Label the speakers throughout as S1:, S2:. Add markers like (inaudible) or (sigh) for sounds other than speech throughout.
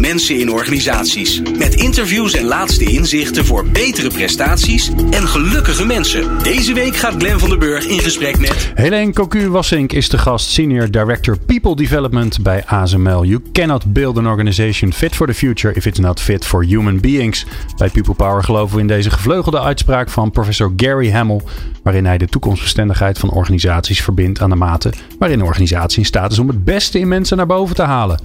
S1: mensen in organisaties. Met interviews en laatste inzichten voor betere prestaties en gelukkige mensen. Deze week gaat Glenn van den Burg in gesprek met...
S2: Helene Cocu-Wassink is de gast, Senior Director People Development bij ASML. You cannot build an organization fit for the future if it's not fit for human beings. Bij People Power geloven we in deze gevleugelde uitspraak van professor Gary Hamel, waarin hij de toekomstbestendigheid van organisaties verbindt aan de mate waarin een organisatie in staat is om het beste in mensen naar boven te halen.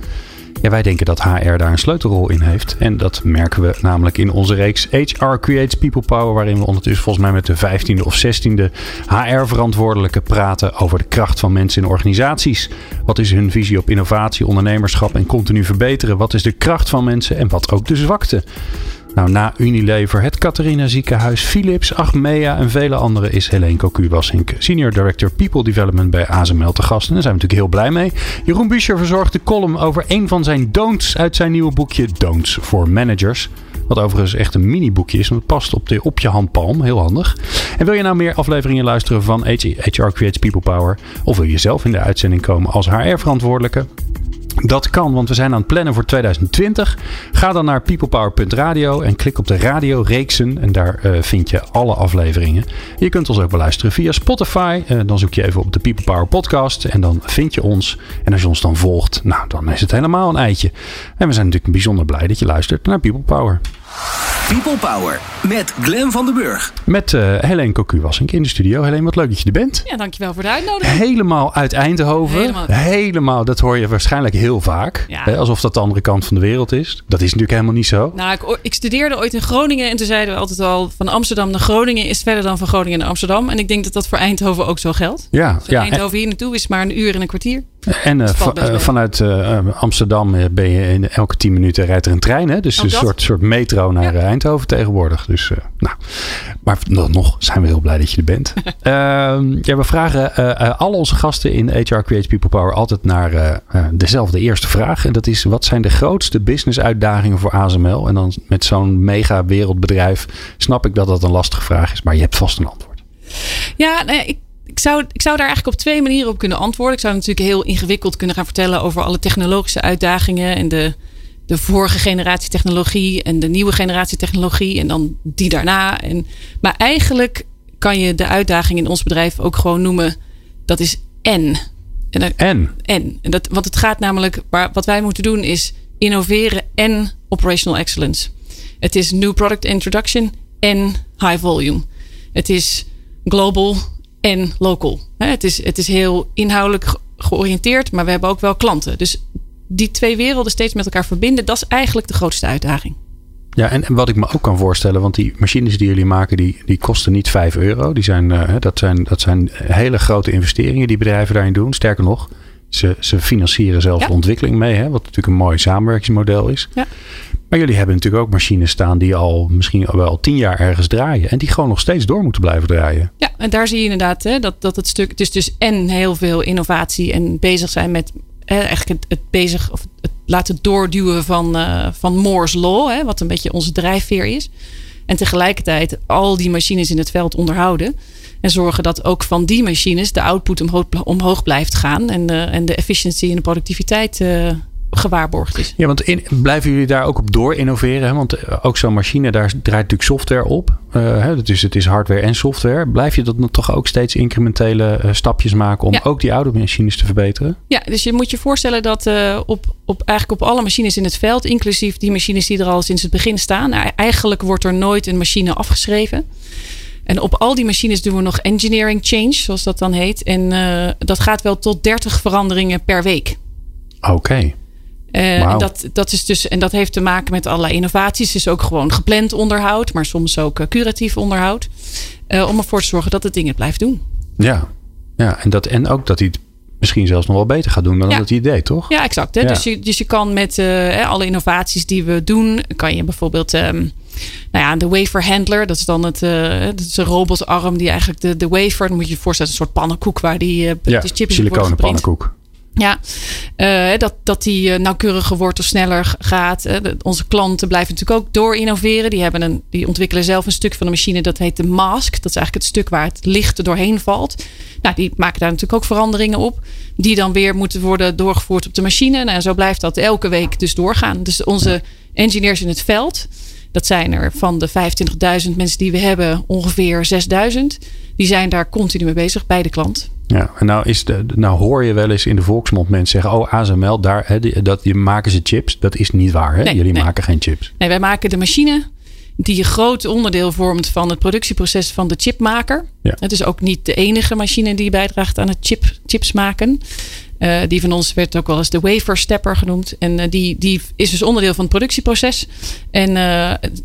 S2: Ja, wij denken dat HR daar een sleutelrol in heeft. En dat merken we namelijk in onze reeks HR Creates People Power, waarin we ondertussen volgens mij met de 15e of 16e HR-verantwoordelijke praten over de kracht van mensen in organisaties. Wat is hun visie op innovatie, ondernemerschap en continu verbeteren? Wat is de kracht van mensen en wat ook de zwakte? Nou, na Unilever, het Catharina Ziekenhuis, Philips, Achmea en vele anderen is Helene Cocu-Wassink, Senior Director People Development bij ASML te gast. En daar zijn we natuurlijk heel blij mee. Jeroen Buescher verzorgt de column over een van zijn don'ts uit zijn nieuwe boekje Don'ts for Managers. Wat overigens echt een mini-boekje is, want het past op, de, op je handpalm. Heel handig. En wil je nou meer afleveringen luisteren van HR Creates People Power? Of wil je zelf in de uitzending komen als HR-verantwoordelijke? Dat kan, want we zijn aan het plannen voor 2020. Ga dan naar peoplepower.radio en klik op de radioreeksen. En daar uh, vind je alle afleveringen. Je kunt ons ook beluisteren via Spotify. Uh, dan zoek je even op de People Power podcast en dan vind je ons. En als je ons dan volgt, nou, dan is het helemaal een eitje. En we zijn natuurlijk bijzonder blij dat je luistert naar People Power.
S1: People Power met Glen van den Burg.
S2: Met uh, Helene Cocu Wassink in de studio. Helene, wat leuk dat je er bent.
S3: Ja, dankjewel voor de uitnodiging.
S2: Helemaal uit Eindhoven.
S3: Helemaal.
S2: Helemaal dat hoor je waarschijnlijk heel vaak.
S3: Ja.
S2: Hè, alsof dat de andere kant van de wereld is. Dat is natuurlijk helemaal niet zo.
S3: Nou, ik, ik studeerde ooit in Groningen en toen zeiden we altijd al van Amsterdam naar Groningen is verder dan van Groningen naar Amsterdam. En ik denk dat dat voor Eindhoven ook zo geldt.
S2: Ja,
S3: Dus van
S2: ja.
S3: Eindhoven hier naartoe is maar een uur en een kwartier.
S2: En eh, eh, vanuit eh, Amsterdam ben je in elke 10 minuten rijdt er een trein. Hè? Dus
S3: Ook
S2: een
S3: dat.
S2: soort, soort metro naar
S3: Ja.
S2: Eindhoven tegenwoordig. Dus, nou. Maar nog, nog zijn we heel blij dat je er bent. (laughs) Ehm, ja, we vragen eh, eh, al onze gasten in HR Creates People Power altijd naar dezelfde eerste vraag. En dat is, wat zijn de grootste business uitdagingen voor ASML? En dan met zo'n mega wereldbedrijf snap ik dat dat een lastige vraag is. Maar je hebt vast een antwoord.
S3: Ja, nee, ik, ik, zou, ik zou daar eigenlijk op twee manieren op kunnen antwoorden. Ik zou natuurlijk heel ingewikkeld kunnen gaan vertellen over alle technologische uitdagingen en de, de vorige generatie technologie en de nieuwe generatie technologie en dan die daarna. En, maar eigenlijk kan je de uitdaging in ons bedrijf ook gewoon noemen, dat is en. En,
S2: en.
S3: en dat, want het gaat namelijk, waar, wat wij moeten doen is innoveren en operational excellence. Het is new product introduction en high volume. Het is global en local. Het is, het is heel inhoudelijk ge- georiënteerd, maar we hebben ook wel klanten. Dus die twee werelden steeds met elkaar verbinden, dat is eigenlijk de grootste uitdaging.
S2: Ja, en, en wat ik me ook kan voorstellen, want die machines die jullie maken, die, die kosten niet 5 euro. Die zijn, eh, dat, zijn, dat zijn hele grote investeringen die bedrijven daarin doen. Sterker nog, ze, ze financieren zelfs
S3: Ja.
S2: de ontwikkeling mee, hè, wat natuurlijk een mooi samenwerkingsmodel is.
S3: Ja.
S2: Maar jullie hebben natuurlijk ook machines staan die al misschien wel tien jaar ergens draaien. En die gewoon nog steeds door moeten blijven draaien.
S3: Ja, en daar zie je inderdaad hè, dat, dat het stuk. Is dus en heel veel innovatie en bezig zijn met hè, eigenlijk het, het bezig of het laten doorduwen van, eh, van Moore's Law, hè, wat een beetje onze drijfveer is. En tegelijkertijd al die machines in het veld onderhouden. En zorgen dat ook van die machines de output omhoog, omhoog blijft gaan. En, de en de efficiëntie en de productiviteit eh, gewaarborgd is.
S2: Ja, want in, blijven jullie daar ook op door innoveren? Hè? Want eh, ook zo'n machine, daar draait natuurlijk software op. Hè? Dus het is hardware en software. Blijf je dat dan toch ook steeds incrementele eh, stapjes maken om
S3: Ja.
S2: ook die oude machines te verbeteren?
S3: Ja, dus je moet je voorstellen dat op, op, eigenlijk op alle machines in het veld, inclusief die machines die er al sinds het begin staan, nou, eigenlijk wordt er nooit een machine afgeschreven. En op al die machines doen we nog engineering change, zoals dat dan heet. En dat gaat wel tot 30 veranderingen per week.
S2: Oké.
S3: En, dat, dat is dus, en dat heeft te maken met allerlei innovaties. Het is ook gewoon gepland onderhoud, maar soms ook eh, curatief onderhoud. Eh, om ervoor te zorgen dat het ding het blijft doen.
S2: Ja, ja en, dat, en ook dat hij het misschien zelfs nog wel beter gaat doen dan
S3: Ja.
S2: dat hij het deed, toch?
S3: Ja, exact. Hè?
S2: Ja.
S3: Dus, je, dus je kan met eh, alle innovaties die we doen, kan je bijvoorbeeld, ehm, nou ja, de wafer handler, dat is dan het, eh, dat is een robotarm die eigenlijk de, de wafer, dan moet je je voorstellen, een soort pannenkoek waar die, eh
S2: Ja,
S3: de chips
S2: siliconen pannenkoek.
S3: Ja, uh, dat, dat die uh, nauwkeuriger wordt of sneller gaat. Onze klanten blijven natuurlijk ook door innoveren. Die, hebben een, die ontwikkelen zelf een stuk van de machine dat heet de mask. Dat is eigenlijk het stuk waar het licht doorheen valt. Nou, die maken daar natuurlijk ook veranderingen op. Die dan weer moeten worden doorgevoerd op de machine. Nou, en zo blijft dat elke week dus doorgaan. Dus onze engineers in het veld, dat zijn er van de 25.000 mensen die we hebben, ongeveer 6.000. Die zijn daar continu mee bezig bij de klant.
S2: Ja, en nou, is de, nou hoor je wel eens in de volksmond mensen zeggen: Oh, ASML, daar, hè, die, dat, die maken ze chips. Dat is niet waar. Hè?
S3: Nee,
S2: Jullie
S3: nee.
S2: maken geen chips.
S3: Nee, wij maken de machine die een groot onderdeel vormt van het productieproces van de chipmaker.
S2: Ja.
S3: Het is ook niet de enige machine die bijdraagt aan het chip, chips maken. Uh, die van ons werd ook wel eens de wafer stepper genoemd. En uh, die, die is dus onderdeel van het productieproces. En uh,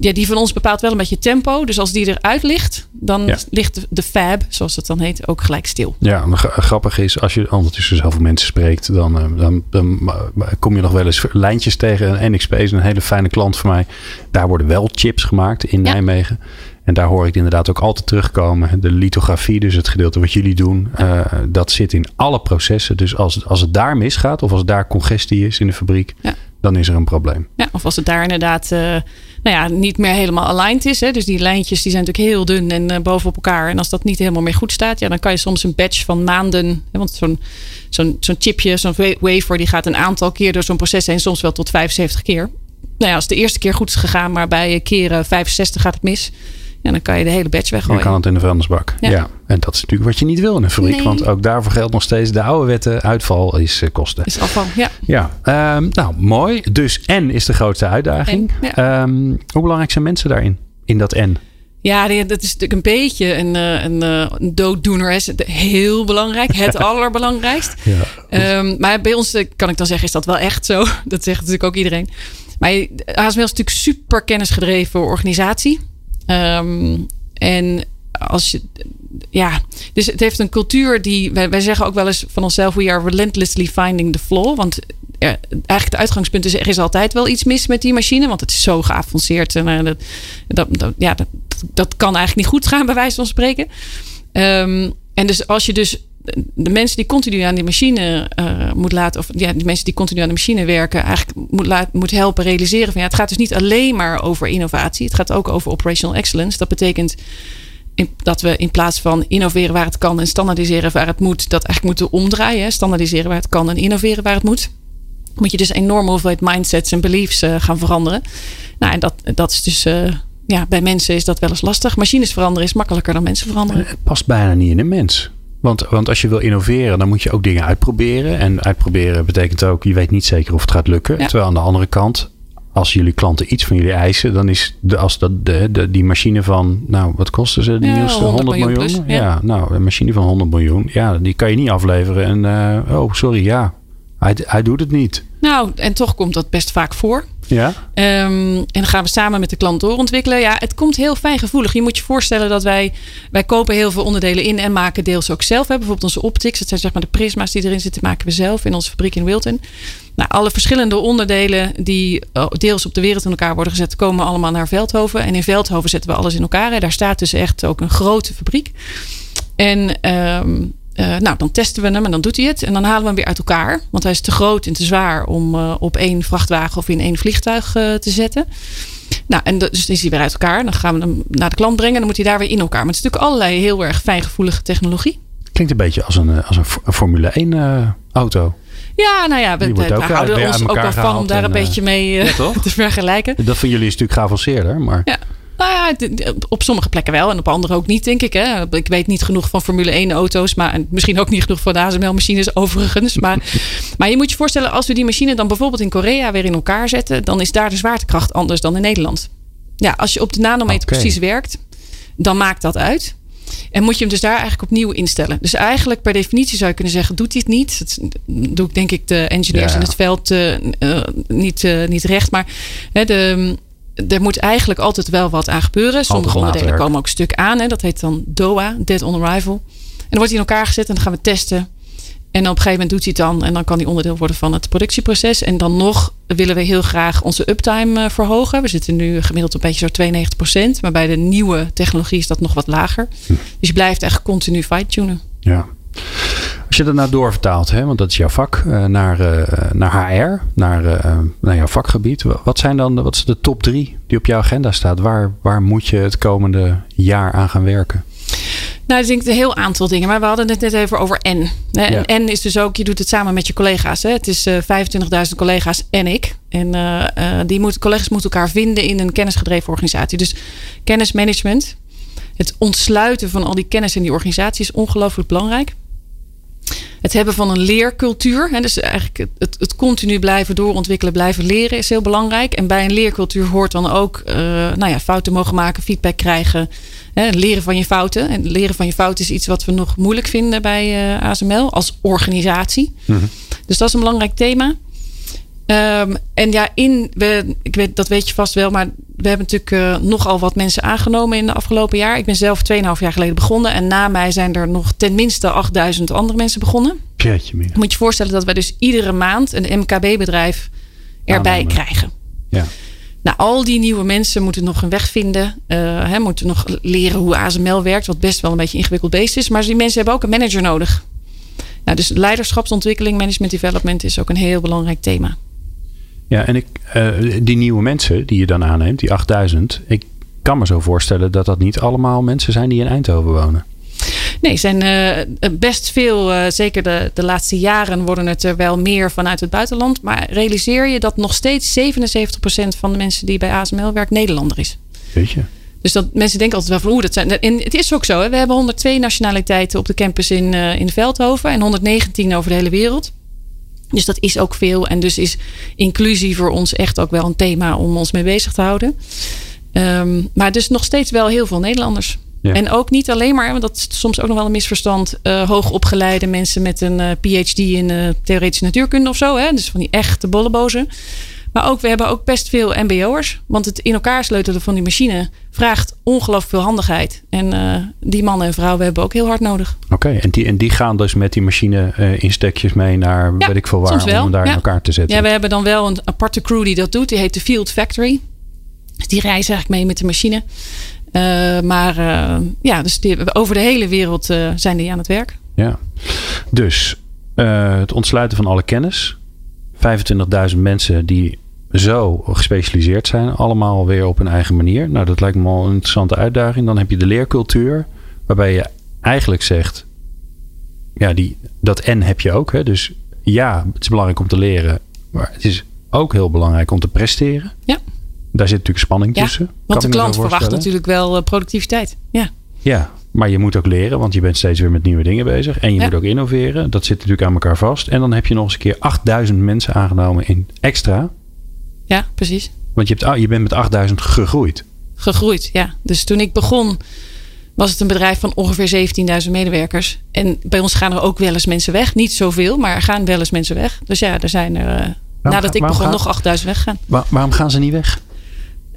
S3: ja, die van ons bepaalt wel een beetje tempo. Dus als die eruit ligt, dan
S2: Ja.
S3: ligt de fab, zoals het dan heet, ook gelijk stil.
S2: Ja, gra- grappig is, als je ondertussen zoveel mensen spreekt, dan, eh, dan, dan eh, kom je nog wel eens lijntjes tegen. En NXP is een hele fijne klant voor mij. Daar worden wel chips gemaakt in
S3: Ja.
S2: Nijmegen. En daar hoor ik inderdaad ook altijd terugkomen. De lithografie, dus het gedeelte wat jullie doen, eh, dat zit in alle processen. Dus als, als het daar misgaat of als daar congestie is in de fabriek,
S3: Ja.
S2: dan is er een probleem.
S3: Ja, of als het daar inderdaad eh, nou ja, niet meer helemaal aligned is. Hè? Dus die lijntjes die zijn natuurlijk heel dun en eh, bovenop elkaar. En als dat niet helemaal meer goed staat, ja, dan kan je soms een batch van maanden. Hè? Want zo'n zo'n zo'n chipje, zo'n wa- wafer, die gaat een aantal keer door zo'n proces heen, soms wel tot 75 keer. Nou ja, als de eerste keer goed is gegaan, maar bij keer eh, 65 gaat het mis. Ja, dan kan je de hele batch
S2: Je
S3: weggooien.
S2: kan het in de vuilnisbak. Ja.
S3: Ja.
S2: En dat is natuurlijk wat je niet wil in een fabriek.
S3: Nee.
S2: Want ook daarvoor geldt nog steeds de oude wetten. Uitval is eh, kosten.
S3: Is afval, ja.
S2: Ja, ehm, nou mooi. Dus N is de grootste uitdaging.
S3: En,
S2: Ehm, hoe belangrijk zijn mensen daarin? In dat N?
S3: Ja, dat is natuurlijk een beetje een, eh, een, eh, een dooddoener. Is heel belangrijk. Het (laughs) allerbelangrijkst.
S2: Ja.
S3: Ehm, maar bij ons kan ik dan zeggen, is dat wel echt zo. (laughs) Dat zegt natuurlijk ook iedereen. Maar je- ASML is natuurlijk super kennisgedreven organisatie. Ehm, en als je, ja, dus het heeft een cultuur die, wij, wij zeggen ook wel eens van onszelf, we are relentlessly finding the flaw. Want ja, eigenlijk het uitgangspunt is, er is altijd wel iets mis met die machine, want het is zo geavanceerd. En eh, dat, dat, dat- ja, dat, dat kan eigenlijk niet goed gaan, bij wijze van spreken. Ehm, en dus als je dus de mensen die continu aan die machine eh, moet laten, of ja, die mensen die continu aan de machine werken, eigenlijk moet, moet helpen realiseren van ja, het gaat dus niet alleen maar over innovatie, het gaat ook over operational excellence. Dat betekent dat we in plaats van innoveren waar het kan en standaardiseren waar het moet, dat eigenlijk moeten omdraaien. Standaardiseren waar het kan en innoveren waar het moet. Moet je dus een enorme hoeveelheid mindsets en beliefs eh, gaan veranderen. Nou, en dat, dat is dus. eh, ja, bij mensen is dat wel eens lastig. Machines veranderen is makkelijker dan mensen veranderen.
S2: Het past bijna niet in een mens. Want, want als je wil innoveren, dan moet je ook dingen uitproberen. En uitproberen betekent ook, je weet niet zeker of het gaat lukken.
S3: Ja.
S2: Terwijl aan de andere kant, als jullie klanten iets van jullie eisen, dan is de, als dat de, de, die machine van, nou, wat kosten ze? Die
S3: Ja,
S2: nieuwste
S3: 100
S2: 100 miljoen?
S3: miljoen plus,
S2: ja.
S3: ja.
S2: nou, een machine van 100 miljoen, ja, die kan je niet afleveren. En, eh, oh, sorry, ja, hij, hij doet het niet.
S3: Nou, en toch komt dat best vaak voor.
S2: Ja,
S3: Ehm, en dan gaan we samen met de klant doorontwikkelen. Ja, het komt heel fijngevoelig. Je moet je voorstellen dat wij, wij kopen heel veel onderdelen in en maken deels ook zelf. Bijvoorbeeld onze optics, dat zijn zeg maar de prisma's die erin zitten, maken we zelf in onze fabriek in Wilton. Nou, alle verschillende onderdelen die eh, deels op de wereld in elkaar worden gezet, komen allemaal naar Veldhoven. En in Veldhoven zetten we alles in elkaar. Hè. Daar staat dus echt ook een grote fabriek. En ehm, eh, nou, dan testen we hem en dan doet hij het. En dan halen we hem weer uit elkaar. Want hij is te groot en te zwaar om eh, op één vrachtwagen of in één vliegtuig eh, te zetten. Nou, en dus is hij weer uit elkaar. Dan gaan we hem naar de klant brengen. Dan moet hij daar weer in elkaar. Maar het is natuurlijk allerlei heel erg fijngevoelige technologie.
S2: klinkt een beetje als een, als een, Formule 1 eh, auto.
S3: Ja, nou ja, we, we,
S2: ook
S3: houden ons ook wel van om daar
S2: en,
S3: een beetje mee eh,
S2: ja, toch? (laughs)
S3: te vergelijken.
S2: Dat van jullie is natuurlijk geavanceerder, maar...
S3: Ja. Nou ja, op sommige plekken wel en op andere ook niet, denk ik. Hè. Ik weet niet genoeg van Formule 1 auto's, maar en misschien ook niet genoeg van de ASML-machines (laughs) overigens. Maar, maar je moet je voorstellen, als we die machine dan bijvoorbeeld in Korea weer in elkaar zetten, dan is daar de zwaartekracht anders dan in Nederland. Ja, als je op de nanometer precies werkt, dan maakt dat uit. En moet je hem dus daar eigenlijk opnieuw instellen. Dus eigenlijk per definitie zou je kunnen zeggen, doet hij het niet. Dat doe ik denk ik de engineers
S2: Ja.
S3: in het veld eh, eh, niet, eh, niet recht. Maar hè, de, er moet eigenlijk altijd wel wat aan gebeuren. Sommige onderdelen komen ook stuk aan. Hè. Dat heet dan DOA, Dead on Arrival. En dan wordt hij in elkaar gezet en dan gaan we testen. En op een gegeven moment doet hij het dan. En dan kan hij onderdeel worden van het productieproces. En dan nog willen we heel graag onze uptime eh, verhogen. We zitten nu gemiddeld op een beetje zo 92%. Maar bij de nieuwe technologie is dat nog wat lager.
S2: Hm.
S3: Dus je blijft echt continu fine-tunen.
S2: Ja. Als je dat nou doorvertaalt, hè, want dat is jouw vak, naar, naar HR, naar, naar jouw vakgebied. Wat zijn dan de, wat is de top drie die op jouw agenda staat? Waar, waar moet je het komende jaar aan gaan werken?
S3: Nou, ik denk een heel aantal dingen. Maar we hadden het net even over N. En N is dus ook, je doet het samen met je collega's. Hè? Het is uh, eh, 25.000 collega's en ik. En uh, die moet, collega's moeten elkaar vinden in een kennisgedreven organisatie. Dus kennismanagement. Het ontsluiten van al die kennis in die organisatie is ongelooflijk belangrijk. Het hebben van een leercultuur. Hè, dus eigenlijk het, het, continu blijven doorontwikkelen, blijven leren is heel belangrijk. En bij een leercultuur hoort dan ook uh, nou ja, fouten mogen maken, feedback krijgen. Hè, leren van je fouten. En leren van je fouten is iets wat we nog moeilijk vinden bij uh, eh, ASML als organisatie. Mm Dus dat is een belangrijk thema. Um, en ja, in, we, ik weet, dat weet je vast wel, maar we hebben natuurlijk uh, nogal wat mensen aangenomen in de afgelopen jaar. Ik ben zelf 2,5 jaar geleden begonnen. En na mij zijn er nog ten minste 8000 andere mensen begonnen.
S2: Meer.
S3: Moet je voorstellen dat wij dus iedere maand een MKB-bedrijf erbij krijgen.
S2: Ja.
S3: Nou, al die nieuwe mensen moeten nog een weg vinden. Uh, hè, moeten nog leren hoe ASML werkt. Wat best wel een beetje ingewikkeld beest is. Maar die mensen hebben ook een manager nodig. Nou, dus leiderschapsontwikkeling, management development is ook een heel belangrijk thema.
S2: Ja, en ik, uh, die nieuwe mensen die je dan aanneemt, die 8000. Ik kan me zo voorstellen dat dat niet allemaal mensen zijn die in Eindhoven wonen.
S3: Nee, zijn uh, best veel, uh, zeker de, de laatste jaren worden het er wel meer vanuit het buitenland. Maar realiseer je dat nog steeds 77% van de mensen die bij ASML werkt Nederlander is.
S2: Weet je.
S3: Dus dat mensen denken altijd wel van hoe dat zijn. En het is ook zo. Hè? We hebben 102 nationaliteiten op de campus in, in Veldhoven en 119 over de hele wereld. Dus dat is ook veel. En dus is inclusie voor ons echt ook wel een thema om ons mee bezig te houden. Um, maar dus nog steeds wel heel veel Nederlanders. En ook niet alleen maar, want dat is soms ook nog wel een misverstand, uh, hoogopgeleide mensen met een uh, PhD in uh, theoretische natuurkunde of zo. Hè? Dus van die echte bollebozen. Maar ook, we hebben ook best veel MBO'ers. Want het in elkaar sleutelen van die machine vraagt ongelooflijk veel handigheid. En uh, die mannen en vrouwen hebben we ook heel hard nodig.
S2: Oké, en, die, en die gaan dus met die machine uh, in stekjes mee naar weet ik veel waar. Om hem daar in elkaar te zetten.
S3: Ja, we hebben dan wel een aparte crew die dat doet. Die heet de Field Factory. Dus die reizen eigenlijk mee met de machine. Uh, maar ja, dus die, over de hele wereld zijn die aan het werk.
S2: Ja, dus het ontsluiten van alle kennis 25.000 mensen die zo gespecialiseerd zijn, allemaal weer op hun eigen manier. Nou, dat lijkt me al een interessante uitdaging. Dan heb je de leercultuur, waarbij je eigenlijk zegt: ja, die, dat en heb je ook. Hè? Dus ja, het is belangrijk om te leren, maar het is ook heel belangrijk om te presteren.
S3: Ja.
S2: Daar zit natuurlijk spanning
S3: ja,
S2: tussen.
S3: Want de klant verwacht natuurlijk wel eh, productiviteit. Ja.
S2: Ja, maar je moet ook leren, want je bent steeds weer met nieuwe dingen bezig. En je moet ook innoveren. Dat zit natuurlijk aan elkaar vast. En dan heb je nog eens een keer 8000 mensen aangenomen in extra.
S3: Ja, precies.
S2: Want je, hebt, je bent met 8000 gegroeid.
S3: Gegroeid, ja. Dus toen ik begon, was het een bedrijf van ongeveer 17.000 medewerkers. En bij ons gaan er ook wel eens mensen weg. Niet zoveel, maar er gaan wel eens mensen weg. Dus ja, er zijn er, uh, nadat ik begon, nog 8000 weggaan.
S2: Waar, waarom gaan ze niet weg?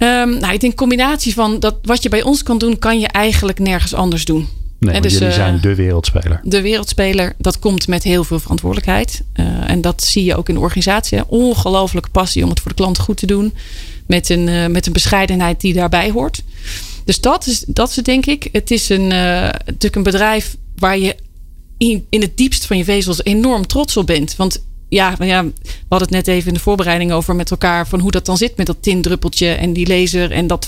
S3: Um, nou, ik denk combinatie van dat wat je bij ons kan doen, kan je eigenlijk nergens anders doen.
S2: Nee, dus, jullie zijn eh, de wereldspeler.
S3: De wereldspeler, dat komt met heel veel verantwoordelijkheid. Uh, en dat zie je ook in de organisatie. Ongelooflijke passie om het voor de klant goed te doen. Met een, uh, met een bescheidenheid die daarbij hoort. Dus dat is, dat is het denk ik. Het is een, natuurlijk een bedrijf waar je in, in het diepst van je vezels enorm trots op bent. Want ja, ja, we hadden het net even in de voorbereiding over met elkaar van hoe dat dan zit met dat tindruppeltje en die laser en dat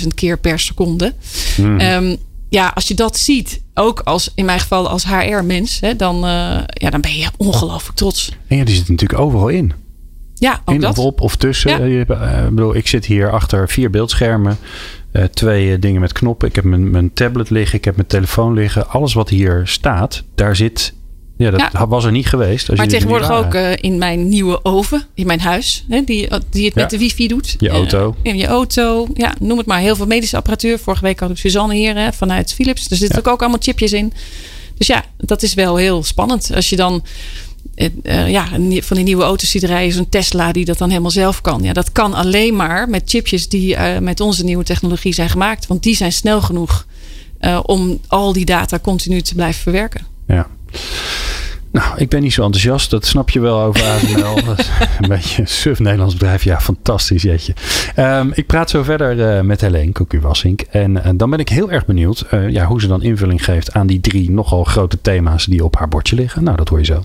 S3: 50.000 keer per seconde. Hmm. Um, ja, als je dat ziet, ook als in mijn geval als HR-mens, dan, uh, ja, dan ben je ongelooflijk trots.
S2: En ja, die zit natuurlijk overal in.
S3: Ja, ook
S2: in
S3: dat.
S2: of op of tussen. Ja. Je, uh, bedoel, ik zit hier achter vier beeldschermen. Uh, twee dingen met knoppen. Ik heb mijn, mijn tablet liggen. Ik heb mijn telefoon liggen. Alles wat hier staat, daar zit ja, dat was er niet geweest.
S3: Als maar tegenwoordig ook uh, in mijn nieuwe oven, in mijn huis, hè, die, die het met de wifi doet.
S2: Je auto.
S3: Uh, in je auto, ja, noem het maar. Heel veel medische apparatuur. Vorige week had ik Suzanne hier hè, vanuit Philips. Er zitten ook, ook allemaal chipjes in. Dus ja, dat is wel heel spannend. Als je dan uh, ja, van die nieuwe auto's ziet rijden, zo'n Tesla die dat dan helemaal zelf kan. Ja, dat kan alleen maar met chipjes die met onze nieuwe technologie zijn gemaakt. Want die zijn snel genoeg om al die data continu te blijven verwerken.
S2: Ja. Nou, ik ben niet zo enthousiast. Dat snap je wel over ASML. (laughs) dat is een beetje een suf Nederlands bedrijf. Ja, fantastisch, jetje. Um, ik praat zo verder uh, met Helene Cocu-Wassink. En uh, dan ben ik heel erg benieuwd uh, ja, hoe ze dan invulling geeft aan die drie nogal grote thema's die op haar bordje liggen. Nou, dat hoor je zo.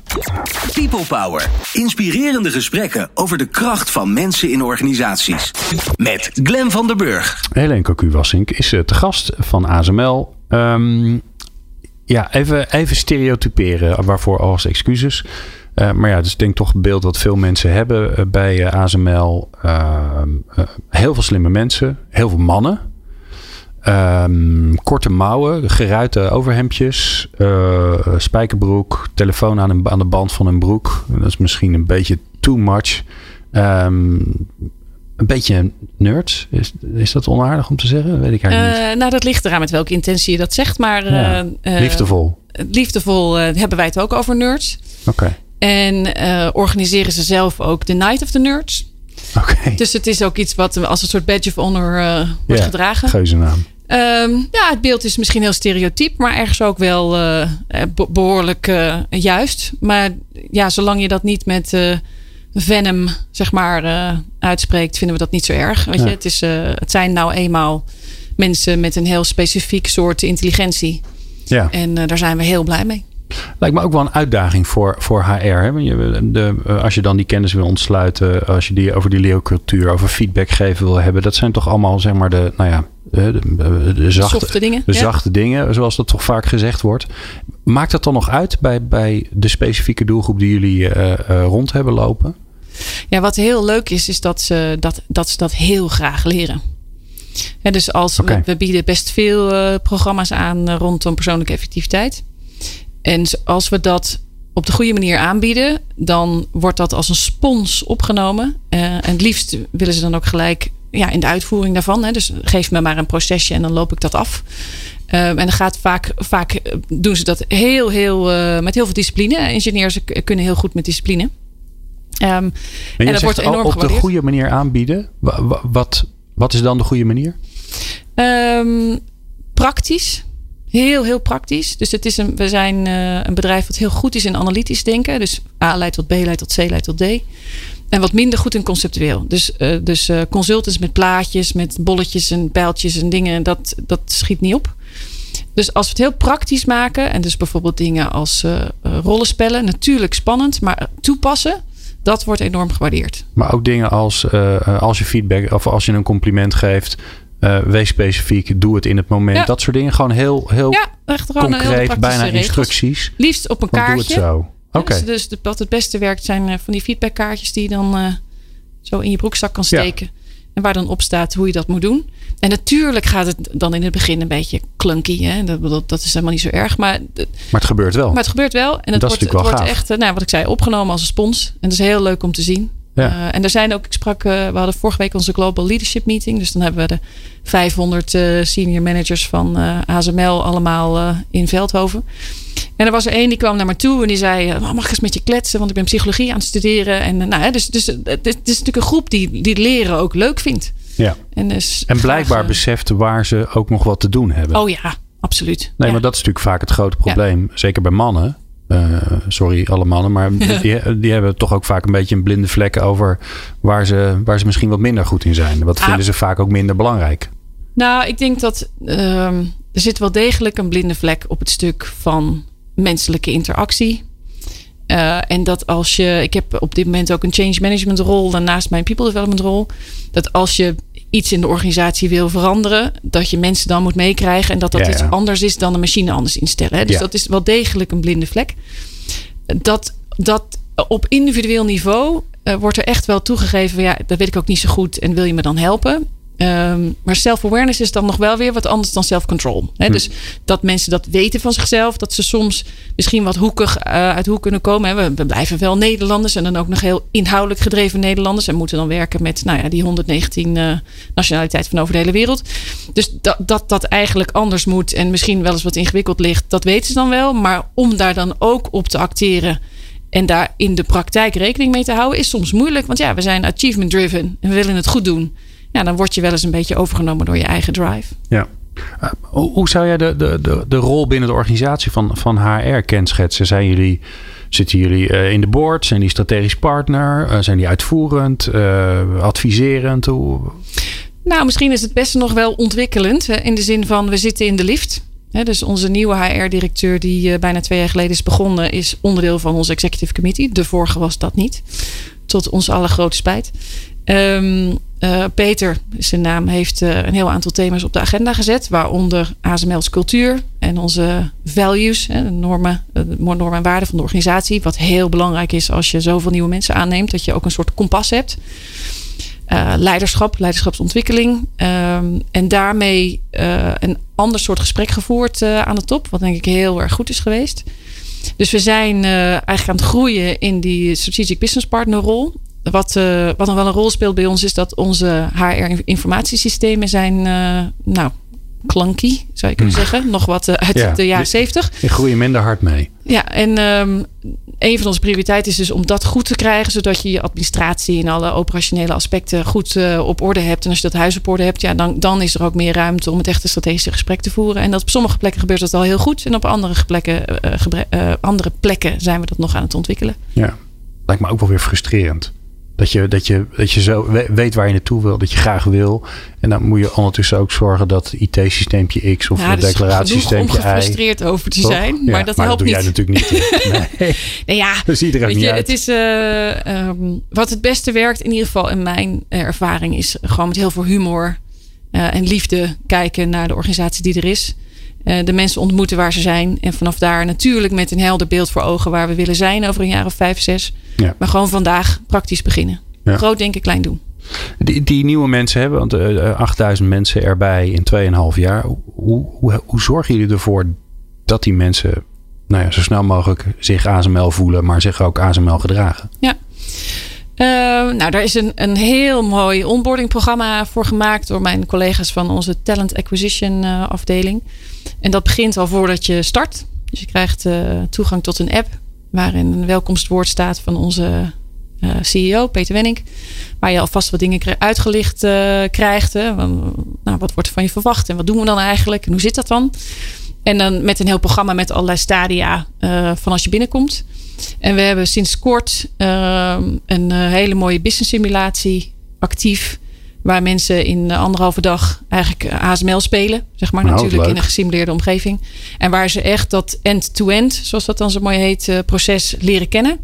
S1: People Power. Inspirerende gesprekken over de kracht van mensen in organisaties. Met Glen van der Burg.
S2: Helene Cocu-Wassink is te gast van ASML. Um, ja, even, even stereotyperen, waarvoor als excuses. Uh, maar ja, dus ik denk toch een beeld wat veel mensen hebben uh, bij uh, ASML. Ehm, heel veel slimme mensen, heel veel mannen. Ehm, korte mouwen, geruite overhemdjes, spijkerbroek, telefoon aan, een, aan de band van een broek. Dat is misschien een beetje too much. Um, een beetje nerd. Is, is dat onaardig om te zeggen? Weet ik eigenlijk
S3: uh, niet. Nou, dat ligt eraan met welke intentie je dat zegt. Maar
S2: ja, uh, liefdevol.
S3: liefdevol hebben wij het ook over nerds.
S2: Oké.
S3: En organiseren ze zelf ook de Night of the Nerds.
S2: Oké.
S3: Dus het is ook iets wat als een soort badge of honor wordt
S2: ja,
S3: gedragen.
S2: Geuze naam.
S3: Um, ja, het beeld is misschien heel stereotyp, maar ergens ook wel uh, behoorlijk uh, juist. Maar ja, zolang je dat niet met uh, venom, zeg maar, uitspreekt, vinden we dat niet zo erg. Weet
S2: Ja.
S3: je? Het, is, het zijn nou eenmaal mensen met een heel specifiek soort intelligentie.
S2: Ja.
S3: En daar zijn we heel blij mee.
S2: Lijkt me ook wel een uitdaging voor, voor HR. Hè? Je, de, als je dan die kennis wil ontsluiten, als je die over die leeuwcultuur, over feedback geven wil hebben, dat zijn toch allemaal zeg maar de, nou ja, de, de, de zachte,
S3: dingen.
S2: de
S3: ja.
S2: zachte dingen, zoals dat toch vaak gezegd wordt. Maakt dat dan nog uit bij, bij de specifieke doelgroep die jullie uh, uh, rond hebben lopen?
S3: Ja, wat heel leuk is, is dat ze dat, dat, ze dat heel graag leren. Ja, dus als we, we bieden best veel uh, programma's aan uh, rondom persoonlijke effectiviteit. En als we dat op de goede manier aanbieden, dan wordt dat als een spons opgenomen. Uh, en het liefst willen ze dan ook gelijk ja, in de uitvoering daarvan. Hè. Dus geef me maar een procesje en dan loop ik dat af. Uh, en dan gaat vaak, vaak doen ze dat heel, heel, uh, met heel veel discipline. Ingenieurs kunnen heel goed met discipline. Um,
S2: en dat wordt enorm op gewaardeerd. de goede manier aanbieden. Wat, wat, is dan de goede manier?
S3: Um, praktisch. Heel, heel praktisch. Dus het is een, we zijn uh, een bedrijf wat heel goed is in analytisch denken. Dus A leidt tot B, leidt tot C, leidt tot D. En wat minder goed in conceptueel. Dus, uh, dus uh, consultants met plaatjes, met bolletjes en pijltjes en dingen, dat, dat schiet niet op. Dus als we het heel praktisch maken, en dus bijvoorbeeld dingen als rollenspellen, natuurlijk spannend, maar toepassen, dat wordt enorm gewaardeerd.
S2: Maar ook dingen als uh, als je feedback of als je een compliment geeft, uh, wees specifiek, doe het in het moment. Ja. Dat soort dingen. Gewoon heel, heel
S3: ja, echt gewoon
S2: concreet,
S3: heel
S2: bijna
S3: regels.
S2: instructies.
S3: Liefst op een
S2: Want
S3: kaartje.
S2: Doe het zo. Oké.
S3: Okay. Dus, dus wat het beste werkt zijn van die feedbackkaartjes die je dan uh, zo in je broekzak kan steken. Ja. En waar dan op staat hoe je dat moet doen. En natuurlijk gaat het dan in het begin een beetje clunky. Hè? Dat, dat, dat is helemaal niet zo erg. Maar,
S2: maar het gebeurt wel.
S3: Maar het gebeurt wel. En het
S2: dat
S3: wordt,
S2: is
S3: het wordt echt, nou, wat ik zei, opgenomen als een spons. En dat is heel leuk om te zien.
S2: Ja.
S3: Uh, en er zijn ook, ik sprak, uh, we hadden vorige week onze Global Leadership Meeting. Dus dan hebben we de 500 uh, senior managers van ASML allemaal in Veldhoven. En er was er één die kwam naar me toe en die zei: oh, Mag ik eens met je kletsen? Want ik ben psychologie aan het studeren. En, nou, hè, dus, dus het is natuurlijk een groep die, die leren ook leuk vindt.
S2: Ja.
S3: En, dus
S2: en blijkbaar
S3: graag,
S2: beseft waar ze ook nog wat te doen hebben.
S3: Oh ja, absoluut.
S2: Nee,
S3: ja.
S2: maar dat is natuurlijk vaak het grote probleem. Ja. Zeker bij mannen. Uh, sorry, alle mannen, maar (laughs) die, die, hebben toch ook vaak een beetje een blinde vlek over waar ze, waar ze misschien wat minder goed in zijn. Wat vinden ah. ze vaak ook minder belangrijk?
S3: Nou, ik denk dat um, er zit wel degelijk een blinde vlek op het stuk van menselijke interactie. Uh, en dat als je, ik heb op dit moment ook een change management rol daarnaast mijn people development rol. Dat als je iets in de organisatie wil veranderen, dat je mensen dan moet meekrijgen en dat dat
S2: ja,
S3: iets anders is dan de machine anders instellen. Hè? Dus
S2: Ja.
S3: dat is wel degelijk een blinde vlek. Dat, dat op individueel niveau uh, wordt er echt wel toegegeven, ja, dat weet ik ook niet zo goed en wil je me dan helpen? Um, maar self-awareness is dan nog wel weer wat anders dan self-control.
S2: Hm.
S3: Dus dat mensen dat weten van zichzelf. Dat ze soms misschien wat hoekig uh, uit de hoek kunnen komen. Hè? We, we, blijven wel Nederlanders. En dan ook nog heel inhoudelijk gedreven Nederlanders. En moeten dan werken met nou ja, die 119 uh, nationaliteiten van over de hele wereld. Dus dat, dat dat eigenlijk anders moet. En misschien wel eens wat ingewikkeld ligt. Dat weten ze dan wel. Maar om daar dan ook op te acteren. En daar in de praktijk rekening mee te houden. Is soms moeilijk. Want ja, we zijn achievement driven. En we willen het goed doen ja, dan word je wel eens een beetje overgenomen door je eigen drive.
S2: Ja. Uh, hoe zou jij de, de, de, de rol binnen de organisatie van, van HR kenschetsen? Zijn jullie, Zitten jullie in de board? Zijn die strategisch partner? zijn die uitvoerend? adviserend? Hoe...
S3: Nou, misschien is het best nog wel ontwikkelend. In de zin van, we zitten in de lift. dus onze nieuwe HR-directeur, die bijna twee jaar geleden is begonnen, is onderdeel van onze executive committee. De vorige was dat niet. Tot onze allergrote spijt. Um, uh, Peter, zijn naam, heeft uh, een heel aantal thema's op de agenda gezet. Waaronder ASML's cultuur en onze values, hè, de normen, de normen en waarden van de organisatie. Wat heel belangrijk is als je zoveel nieuwe mensen aanneemt. Dat je ook een soort kompas hebt. Leiderschap, leiderschapsontwikkeling. Um, en daarmee een ander soort gesprek gevoerd aan de top. Wat denk ik heel erg goed is geweest. Dus we zijn eigenlijk aan het groeien in die strategic business partner rol wat, uh, wat nog wel een rol speelt bij ons is dat onze HR-informatiesystemen zijn, uh, nou, clunky, zou je kunnen hmm. zeggen. Nog wat uh, uit de jaren zeventig.
S2: Die groeien minder hard mee.
S3: Ja, en um, een van onze prioriteiten is dus om dat goed te krijgen, zodat je je administratie en alle operationele aspecten goed op orde hebt. En als je dat huis op orde hebt, ja, dan, dan is er ook meer ruimte om het echte strategische gesprek te voeren. En dat op sommige plekken gebeurt dat al heel goed. En op andere plekken, andere plekken zijn we dat nog aan het ontwikkelen.
S2: Ja, lijkt me ook wel weer frustrerend. Dat je, dat, je, dat je zo weet waar je naartoe wil, dat je graag wil. En dan moet je ondertussen ook zorgen dat IT-systeempje X of ja, het declaratiesysteempje
S3: Y. om gefrustreerd over te zijn, maar dat
S2: maar
S3: helpt
S2: dat
S3: doe
S2: niet. jij natuurlijk niet. (laughs) nee.
S3: nee, ja,
S2: er niet je,
S3: Het is, uh, um, wat het beste werkt, in ieder geval in mijn ervaring, is gewoon met heel veel humor uh, en liefde kijken naar de organisatie die er is. Uh, de mensen ontmoeten waar ze zijn. En vanaf daar natuurlijk met een helder beeld voor ogen waar we willen zijn over een jaar of vijf, zes. Ja. Maar gewoon vandaag praktisch beginnen. Groot denken, klein doen.
S2: Die, die nieuwe mensen hebben, want uh, eh, 8000 eh, mensen erbij in 2,5 jaar. Hoe, hoe, hoe zorgen jullie ervoor dat die mensen nou ja, zo snel mogelijk zich ASML voelen, maar zich ook ASML gedragen?
S3: Ja. Uh, nou, daar is een, een heel mooi onboarding programma voor gemaakt door mijn collega's van onze Talent Acquisition uh, afdeling. En dat begint al voordat je start. Dus je krijgt uh, toegang tot een app waarin een welkomstwoord staat van onze uh, CEO, Peter Wenning. Waar je alvast wat dingen uitgelicht uh, krijgt. Hè. Nou, wat wordt er van je verwacht en wat doen we dan eigenlijk en hoe zit dat dan? En dan met een heel programma met allerlei stadia van als je binnenkomt. En we hebben sinds kort een hele mooie business simulatie actief. Waar mensen in anderhalve dag eigenlijk ASML spelen. Zeg maar nou, natuurlijk in een gesimuleerde omgeving. En waar ze echt dat end-to-end, zoals dat dan zo mooi heet, proces leren kennen.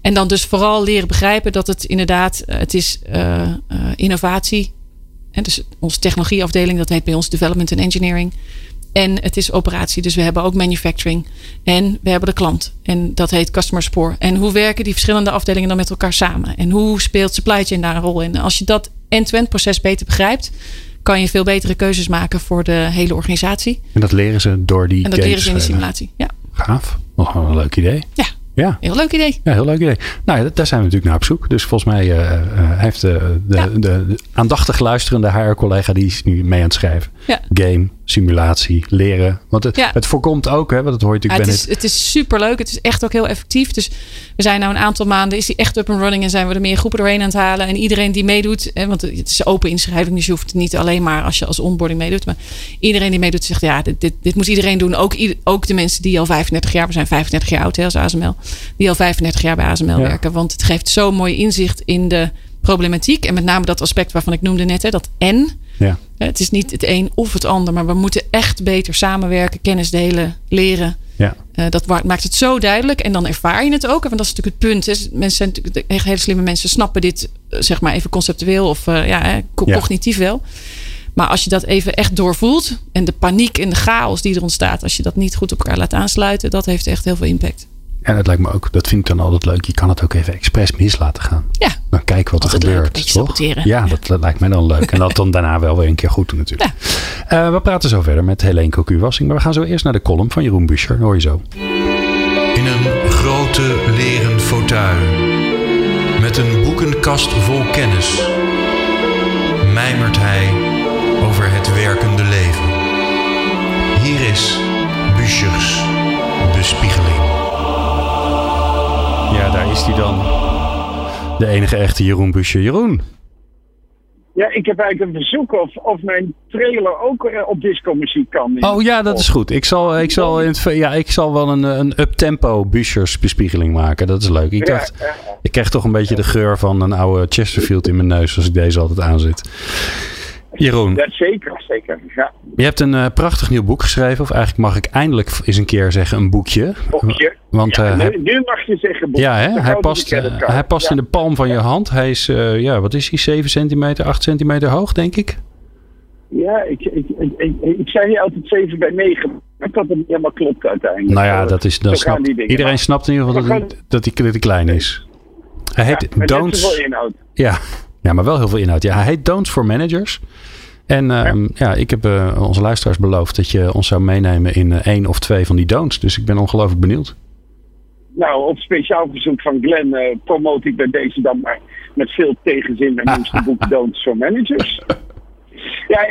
S3: En dan dus vooral leren begrijpen dat het inderdaad, eh, het is uh, innovatie. En dus onze technologieafdeling, dat heet bij ons Development and Engineering. En het is operatie. Dus we hebben ook manufacturing. En we hebben de klant. En dat heet customer support. En hoe werken die verschillende afdelingen dan met elkaar samen? En hoe speelt supply chain daar een rol in? Als je dat end-to-end proces beter begrijpt, kan je veel betere keuzes maken voor de hele organisatie.
S2: En dat leren ze door die
S3: En dat leren ze in de simulatie. Ja.
S2: Gaaf. Nog een leuk idee.
S3: Ja. Ja. Heel leuk idee.
S2: Ja, heel leuk idee. Nou, daar zijn we natuurlijk naar op zoek. Dus volgens mij uh, heeft de, de, de, de, aandachtig luisterende HR-collega die is nu mee aan het schrijven. Ja. Game, simulatie, leren. Want het, het voorkomt ook, hè, want dat hoor je natuurlijk
S3: ja, het, is, het is super leuk. Het is echt ook heel effectief. Dus we zijn nou een aantal maanden, is die echt up and running en zijn we er meer groepen doorheen aan het halen. En iedereen die meedoet, hè, want het is open inschrijving, dus je hoeft het niet alleen maar als je als onboarding meedoet. Maar iedereen die meedoet zegt, ja, dit, dit, dit moet iedereen doen. Ook, ook de mensen die al 35 jaar, we zijn 35 jaar oud hè, als ASML, die al 35 jaar bij ASML werken. Want het geeft zo mooi inzicht in de problematiek. En met name dat aspect waarvan ik noemde net, hè, dat en. Ja. Het is niet het een of het ander, maar we moeten echt beter samenwerken, kennis delen, leren. Ja. Uh, dat maakt het zo duidelijk en dan ervaar je het ook. Want dat is natuurlijk het punt. Hè. Mensen zijn natuurlijk echt hele slimme mensen, snappen dit eh, zeg maar even conceptueel of uh, ja, cognitief wel. Maar als je dat even echt doorvoelt en de paniek en de chaos die er ontstaat, als je dat niet goed op elkaar laat aansluiten, dat heeft echt heel veel impact.
S2: En het lijkt me ook, dat vind ik dan altijd leuk. Je kan het ook even expres mis laten gaan.
S3: Ja.
S2: Dan kijken wat er gebeurt. toch? Ja, Dat, lijkt mij dan leuk. En dat dan daarna wel weer een keer goed doen natuurlijk. Ja. Uh, we praten zo verder met Helene Cocu-Wassing. Maar we gaan zo eerst naar de column van Jeroen Buscher. Hoor je zo.
S1: In een grote leren fauteuil. Met een boekenkast vol kennis. Mijmert hij over het werkende leven. Hier is Buschers bespiegeling.
S2: Ja, daar is hij dan. De enige echte Jeroen Busje. Jeroen.
S4: Ja, ik heb eigenlijk een verzoek of, of mijn trailer ook eh, op disco-muziek kan.
S2: Oh ja, dat is goed. Ik zal, ik zal, in het, ja, ik zal wel een, een up-tempo bespiegeling maken. Dat is leuk. Ik dacht, ik krijg toch een beetje de geur van een oude Chesterfield in mijn neus als ik deze altijd aanzet. Jeroen.
S4: Ja, zeker, zeker. Ja.
S2: Je hebt een uh, prachtig nieuw boek geschreven. Of eigenlijk mag ik eindelijk eens een keer zeggen een boekje.
S4: Boekje.
S2: Want,
S4: ja, uh, nu, mag je zeggen boekje.
S2: Ja, hè? hij past, hij past ja. in de palm van je hand. Hij is, uh, ja, wat is hij? 7 centimeter, 8 centimeter hoog, denk ik?
S4: Ja, ik, ik, ik, ik, ik zei hier altijd 7 bij 9. Maar dat het niet helemaal klopt uiteindelijk.
S2: Nou ja, dat is, dat snapt, iedereen snapt in ieder geval dat, hij, dat, hij, dat hij klein is. Hij heet
S4: ja,
S2: Don'ts. Ja, ja, maar wel heel veel inhoud. Ja, hij heet Don'ts for Managers. En uh, ja. ja. ik heb uh, onze luisteraars beloofd dat je ons zou meenemen in uh, één of twee van die don'ts. Dus ik ben ongelooflijk benieuwd.
S4: Nou, op speciaal verzoek van Glenn promote ik bij deze dan maar met veel tegenzin mijn nieuwste boek (laughs) Don'ts for Managers. Ja,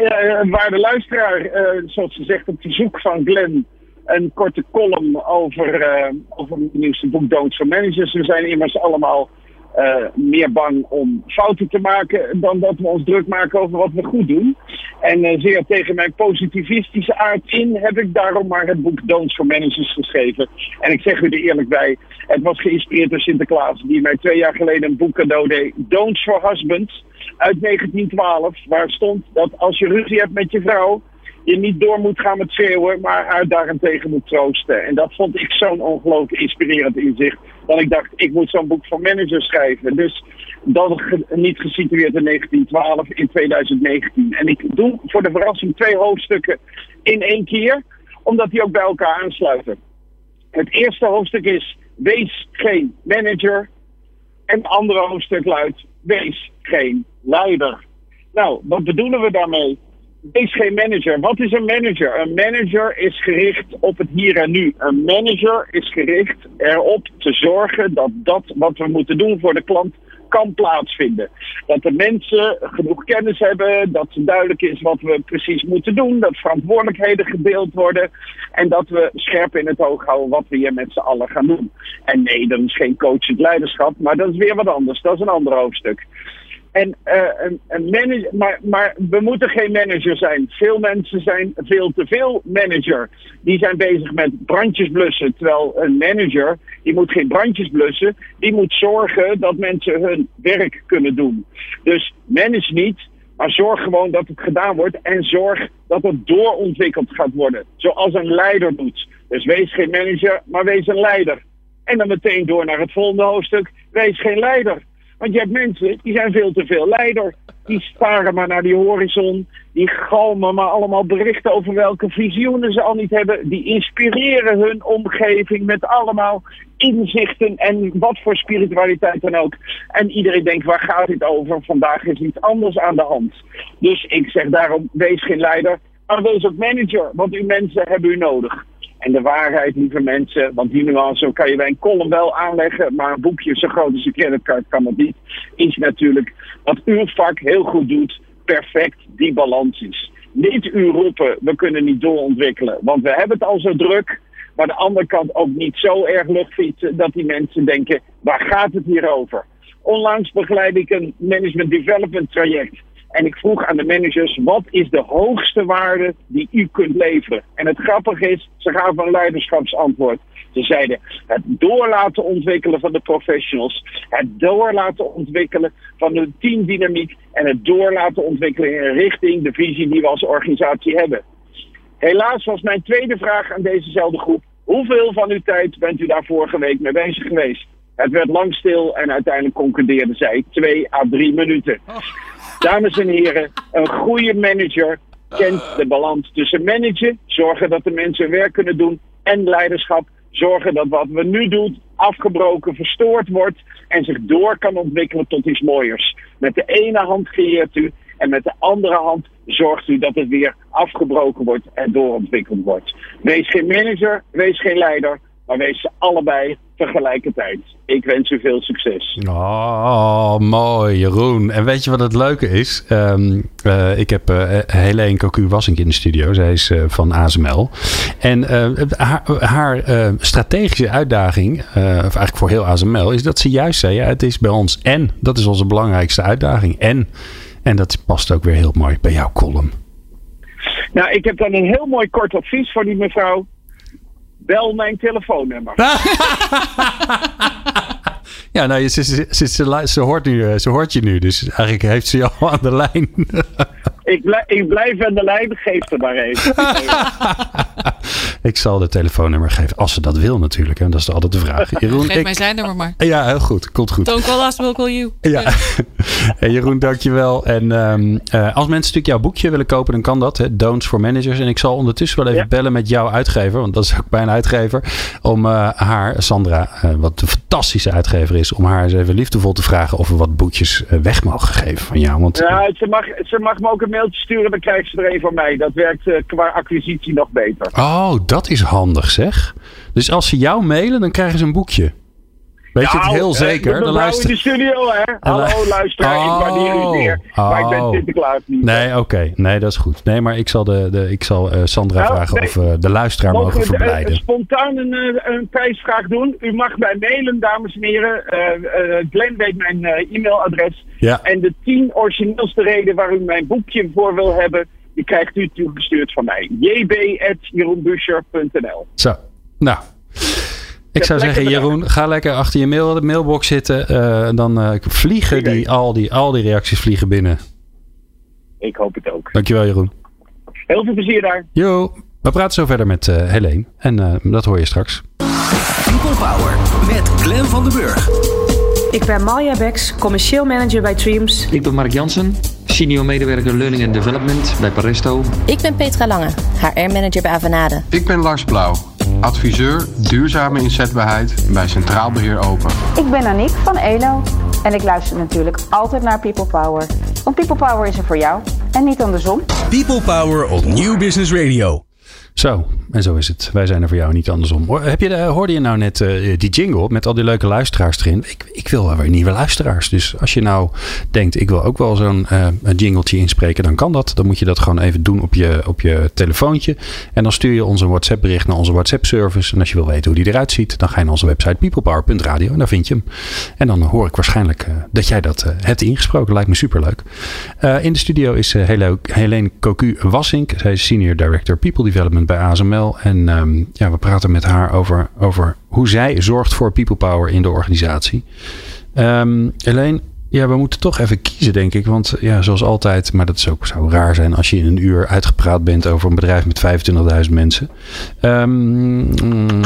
S4: waarde luisteraar, zoals ze zegt, op verzoek van Glenn een korte column over, over mijn nieuwste boek Don'ts for Managers. We zijn immers allemaal uh, meer bang om fouten te maken dan dat we ons druk maken over wat we goed doen. En uh, zeer tegen mijn positivistische aard in heb ik daarom maar het boek Don'ts for Managers geschreven. En ik zeg u er eerlijk bij, het was geïnspireerd door Sinterklaas, die mij twee jaar geleden een boek cadeau deed, Don'ts for Husbands, uit 1912, waar stond dat als je ruzie hebt met je vrouw, je niet door moet gaan met schreeuwen, maar haar daarentegen moet troosten. En dat vond ik zo'n ongelooflijk inspirerend inzicht. Dat ik dacht, ik moet zo'n boek van managers schrijven. Dus dat niet gesitueerd in 1912, in 2019. En ik doe voor de verrassing twee hoofdstukken in één keer, omdat die ook bij elkaar aansluiten. Het eerste hoofdstuk is, wees geen manager. En het andere hoofdstuk luidt, wees geen leider. Nou, wat bedoelen we daarmee? Wees geen manager. Wat is een manager? Een manager is gericht op het hier en nu. Een manager is gericht erop te zorgen dat dat wat we moeten doen voor de klant kan plaatsvinden. Dat de mensen genoeg kennis hebben, dat duidelijk is wat we precies moeten doen, dat verantwoordelijkheden gedeeld worden en dat we scherp in het oog houden wat we hier met z'n allen gaan doen. En nee, dat is geen coachend leiderschap, maar dat is weer wat anders. Dat is een ander hoofdstuk. En een, een manager, maar, maar we moeten geen manager zijn. Veel mensen zijn veel te veel manager. Die zijn bezig met brandjes blussen. Terwijl een manager, die moet geen brandjes blussen. Die moet zorgen dat mensen hun werk kunnen doen. Dus manage niet, maar zorg gewoon dat het gedaan wordt. En zorg dat het doorontwikkeld gaat worden. Zoals een leider doet. Dus wees geen manager, maar wees een leider. En dan meteen door naar het volgende hoofdstuk. Wees geen leider. Want je hebt mensen die zijn veel te veel leider. Die staren maar naar die horizon. Die galmen maar allemaal berichten over welke visioenen ze al niet hebben. Die inspireren hun omgeving met allemaal inzichten en wat voor spiritualiteit dan ook. En iedereen denkt, waar gaat dit over? Vandaag is iets anders aan de hand. Dus ik zeg daarom, wees geen leider, maar wees ook manager. Want uw mensen hebben u nodig. En de waarheid, lieve mensen, want die nuance kan je bij een column wel aanleggen, maar een boekje zo groot als een creditcard kan dat niet, is natuurlijk wat uw vak heel goed doet, perfect die balans is. Niet u roepen, we kunnen niet doorontwikkelen, want we hebben het al zo druk, maar de andere kant ook niet zo erg luchtfietsen dat die mensen denken, waar gaat het hier over? Onlangs begeleid ik een management development traject en ik vroeg aan de managers, wat is de hoogste waarde die u kunt leveren? En het grappige is, ze gaven een leiderschapsantwoord. Ze zeiden, het door laten ontwikkelen van de professionals. Het door laten ontwikkelen van de teamdynamiek. En het door laten ontwikkelen in richting de visie die we als organisatie hebben. Helaas was mijn tweede vraag aan dezezelfde groep. Hoeveel van uw tijd bent u daar vorige week mee bezig geweest? Het werd lang stil en uiteindelijk concludeerde zij twee à drie minuten. Dames en heren, een goede manager kent de balans tussen managen, zorgen dat de mensen werk kunnen doen, en leiderschap, zorgen dat wat we nu doen afgebroken, verstoord wordt en zich door kan ontwikkelen tot iets mooiers. Met de ene hand creëert u en met de andere hand zorgt u dat het weer afgebroken wordt en doorontwikkeld wordt. Wees geen manager, wees geen leider, maar wees ze allebei tegelijkertijd. Ik wens u veel succes.
S2: Oh, mooi Jeroen. En weet je wat het leuke is? Um, uh, ik heb uh, Helene Cocu Wassink in de studio. Zij is uh, van ASML. En haar, haar strategische uitdaging, of eigenlijk voor heel ASML, is dat ze juist zei, ja, het is bij ons en, dat is onze belangrijkste uitdaging. En En dat past ook weer heel mooi bij jouw column.
S4: Nou, ik heb dan een heel mooi kort advies voor die mevrouw. Bel mijn telefoonnummer. (laughs)
S2: Ja, nou, ze, ze, ze, ze, hoort nu, eh, ze hoort je nu, dus eigenlijk heeft ze al aan de lijn. (laughs)
S4: Ik blijf, ik blijf aan de lijn, geef er maar even. (laughs)
S2: ik zal de telefoonnummer geven, als ze dat wil natuurlijk. En dat is altijd de vraag. (laughs)
S3: Jeroen, Geef ik... mij zijn nummer maar.
S2: Ja, heel goed. Komt goed.
S3: Don't call us, we'll call you.
S2: Ja. (laughs) hey, Jeroen, dankjewel. En um, uh, als mensen natuurlijk jouw boekje willen kopen, dan kan dat. Hè? Don'ts for Managers. En ik zal ondertussen wel even bellen met jouw uitgever. Want dat is ook mijn uitgever. Om uh, haar, Sandra, uh, wat een fantastische uitgever is. Om haar eens even liefdevol te vragen of we wat boekjes weg mogen geven van jou. Want,
S4: ja, ze mag, ze mag me ook een mailtje sturen, dan krijg ze er een van mij. Dat werkt uh, qua acquisitie nog beter.
S2: Oh, dat is handig zeg. Dus als ze jou mailen, dan krijgen ze een boekje. Weet je het heel uh, zeker?
S4: De luister... in de studio, hè? Hallo, luisteraar. Oh, ik waardeer u weer. Oh. Maar ik ben Sinterklaas niet.
S2: Nee, oké. Nee, dat is goed. Nee, maar ik zal, de, de, ik zal uh, Sandra nou, vragen of uh, de luisteraar mogen, verblijden.
S4: Spontaan een, een prijsvraag doen. U mag mij mailen, dames en heren. Glenn weet mijn e-mailadres.
S2: Ja.
S4: En de tien origineelste reden waar u mijn boekje voor wil hebben... die krijgt u toegestuurd van mij. jb.jeroenbuscher.nl
S2: Zo. Nou, ik zou zeggen, Jeroen, ga lekker achter je mail, de mailbox zitten. Uh, dan uh, vliegen die al, die, al die reacties vliegen binnen.
S4: Ik hoop het ook.
S2: Dankjewel, Jeroen.
S4: Heel veel plezier daar.
S2: Jo, we praten zo verder met uh, Helene. En dat hoor je straks.
S1: People Power met Glen van den Burg.
S5: Ik ben Malja Beks, commercieel manager bij Dreams.
S6: Ik ben Mark Jansen, senior medewerker Learning and Development bij Paresto.
S7: Ik ben Petra Lange, HR-manager bij Avanade.
S8: Ik ben Lars Blauw, adviseur duurzame inzetbaarheid bij Centraal Beheer Open.
S9: Ik ben Aniek van ELO en ik luister natuurlijk altijd naar People Power. Want People Power is er voor jou en niet andersom.
S1: People Power op Nieuw Business Radio.
S2: Zo, en zo is het. Wij zijn er voor jou niet andersom. Heb je, hoorde je nou net uh, die jingle met al die leuke luisteraars erin? Ik, ik wil wel weer nieuwe luisteraars. Dus als je nou denkt, ik wil ook wel zo'n uh, jingletje inspreken, dan kan dat. Dan moet je dat gewoon even doen op je, op je telefoontje. En dan stuur je ons een WhatsApp bericht naar onze WhatsApp service. En als je wil weten hoe die eruit ziet, dan ga je naar onze website peoplepower.radio en daar vind je hem. En dan hoor ik waarschijnlijk uh, dat jij dat hebt ingesproken. Lijkt me superleuk. in de studio is Helene Cocu Wassink. Zij is Senior Director People Development bij ASML. En um, ja, we praten met haar over, over hoe zij zorgt voor people power in de organisatie. Um, Alleen, ja, we moeten toch even kiezen, denk ik. Want ja, zoals altijd, maar dat is ook, zou raar zijn als je in een uur uitgepraat bent over een bedrijf met 25.000 mensen. Um,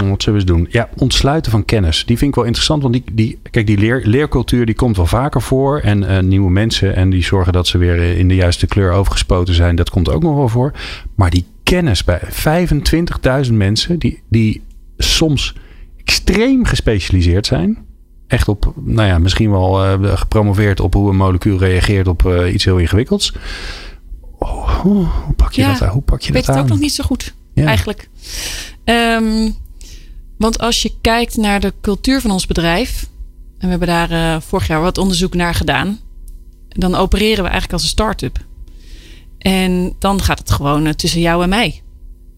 S2: wat zullen we eens doen? Ja, ontsluiten van kennis. Die vind ik wel interessant, want die, die, kijk, die leer, leercultuur die komt wel vaker voor. En uh, nieuwe mensen en die zorgen dat ze weer in de juiste kleur overgespoten zijn. Dat komt ook nog wel voor. Maar die kennis bij 25.000 mensen die, die soms extreem gespecialiseerd zijn. Echt op, nou ja, misschien wel uh, gepromoveerd op hoe een molecuul reageert op uh, iets heel ingewikkelds. Oh, hoe, hoe pak je
S3: ja,
S2: dat, hoe pak je
S3: ik
S2: dat
S3: weet het ook nog niet zo goed, ja. eigenlijk. Um, want als je kijkt naar de cultuur van ons bedrijf. En we hebben daar uh, vorig jaar wat onderzoek naar gedaan. Dan opereren we eigenlijk als een start-up. En dan gaat het gewoon uh, tussen jou en mij.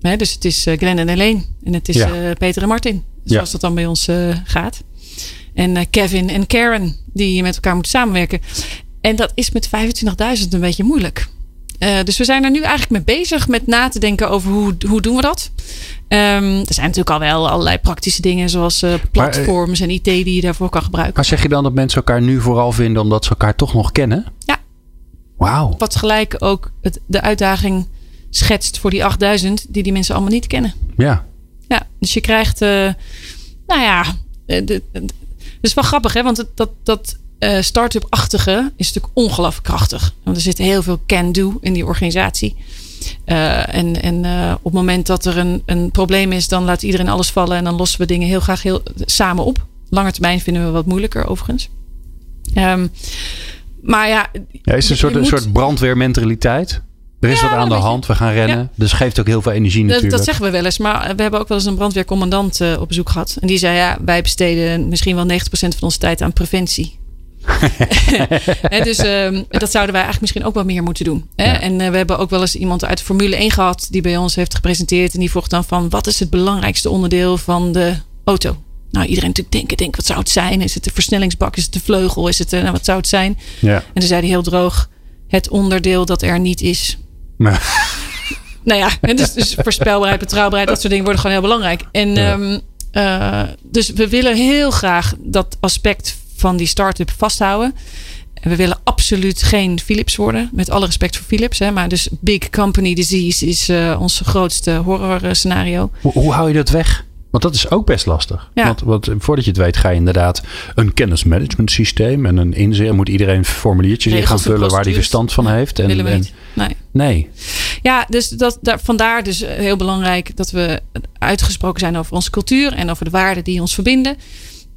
S3: Hè, dus het is uh, Glenn en Helene. En het is ja. uh, Peter en Martin. Zoals ja. dat dan bij ons gaat. En Kevin en Karen. Die met elkaar moeten samenwerken. En dat is met 25.000 een beetje moeilijk. dus we zijn er nu eigenlijk mee bezig. Met na te denken over hoe, hoe doen we dat. Um, er zijn natuurlijk al wel allerlei praktische dingen. Zoals platforms maar, en IT die je daarvoor kan gebruiken.
S2: Maar zeg je dan dat mensen elkaar nu vooral vinden omdat ze elkaar toch nog kennen?
S3: Ja.
S2: Wauw.
S3: Wat gelijk ook het, de uitdaging schetst voor die 8000 die die mensen allemaal niet kennen.
S2: Ja.
S3: Ja, dus je krijgt, uh, nou ja, het is wel grappig hè, want het, dat, dat uh, start-up-achtige is natuurlijk ongelooflijk krachtig. Want er zit heel veel can-do in die organisatie. Uh, en en op het moment dat er een, een probleem is, dan laat iedereen alles vallen en dan lossen we dingen heel graag heel, samen op. Lange termijn vinden we wat moeilijker overigens. Um, maar ja,
S2: ja is een soort, moet... een soort brandweermentaliteit? Er is ja, wat aan de hand, we gaan rennen. Ja. Dus geeft ook heel veel energie natuurlijk.
S3: Dat, dat, zeggen we wel eens. Maar we hebben ook wel eens een brandweercommandant uh, op bezoek gehad. En die zei, ja, wij besteden misschien wel 90% van onze tijd aan preventie. (laughs) He, dus um, dat zouden wij eigenlijk misschien ook wel meer moeten doen. Ja. En uh, we hebben ook wel eens iemand uit de Formule 1 gehad... die bij ons heeft gepresenteerd. En die vroeg dan van... wat is het belangrijkste onderdeel van de auto? Nou, iedereen natuurlijk denken, denk, wat zou het zijn? Is het de versnellingsbak? Is het de vleugel? Is het, uh, nou, wat zou het zijn?
S2: Ja.
S3: En toen zei hij heel droog, het onderdeel dat er niet is. nou (laughs) ja, dus, dus voorspelbaarheid, betrouwbaarheid, dat soort dingen worden gewoon heel belangrijk. En
S2: Ja.
S3: ehm, eh, dus we willen heel graag dat aspect van die start-up vasthouden. En we willen absoluut geen Philips worden. Met alle respect voor Philips. Hè, maar dus big company disease is eh, ons grootste horror eh, scenario.
S2: Hoe, hoe hou je dat weg? Want dat is ook best lastig.
S3: Ja.
S2: Want, want voordat je het weet ga je inderdaad een kennismanagement systeem en een inzicht. Moet iedereen formuliertjes in gaan vullen waar hij verstand van heeft. En,
S3: willen we
S2: en-
S3: niet. Nee.
S2: nee.
S3: Ja, dus dat, daar, vandaar dus eh, heel belangrijk dat we uitgesproken zijn over onze cultuur en over de waarden die ons verbinden.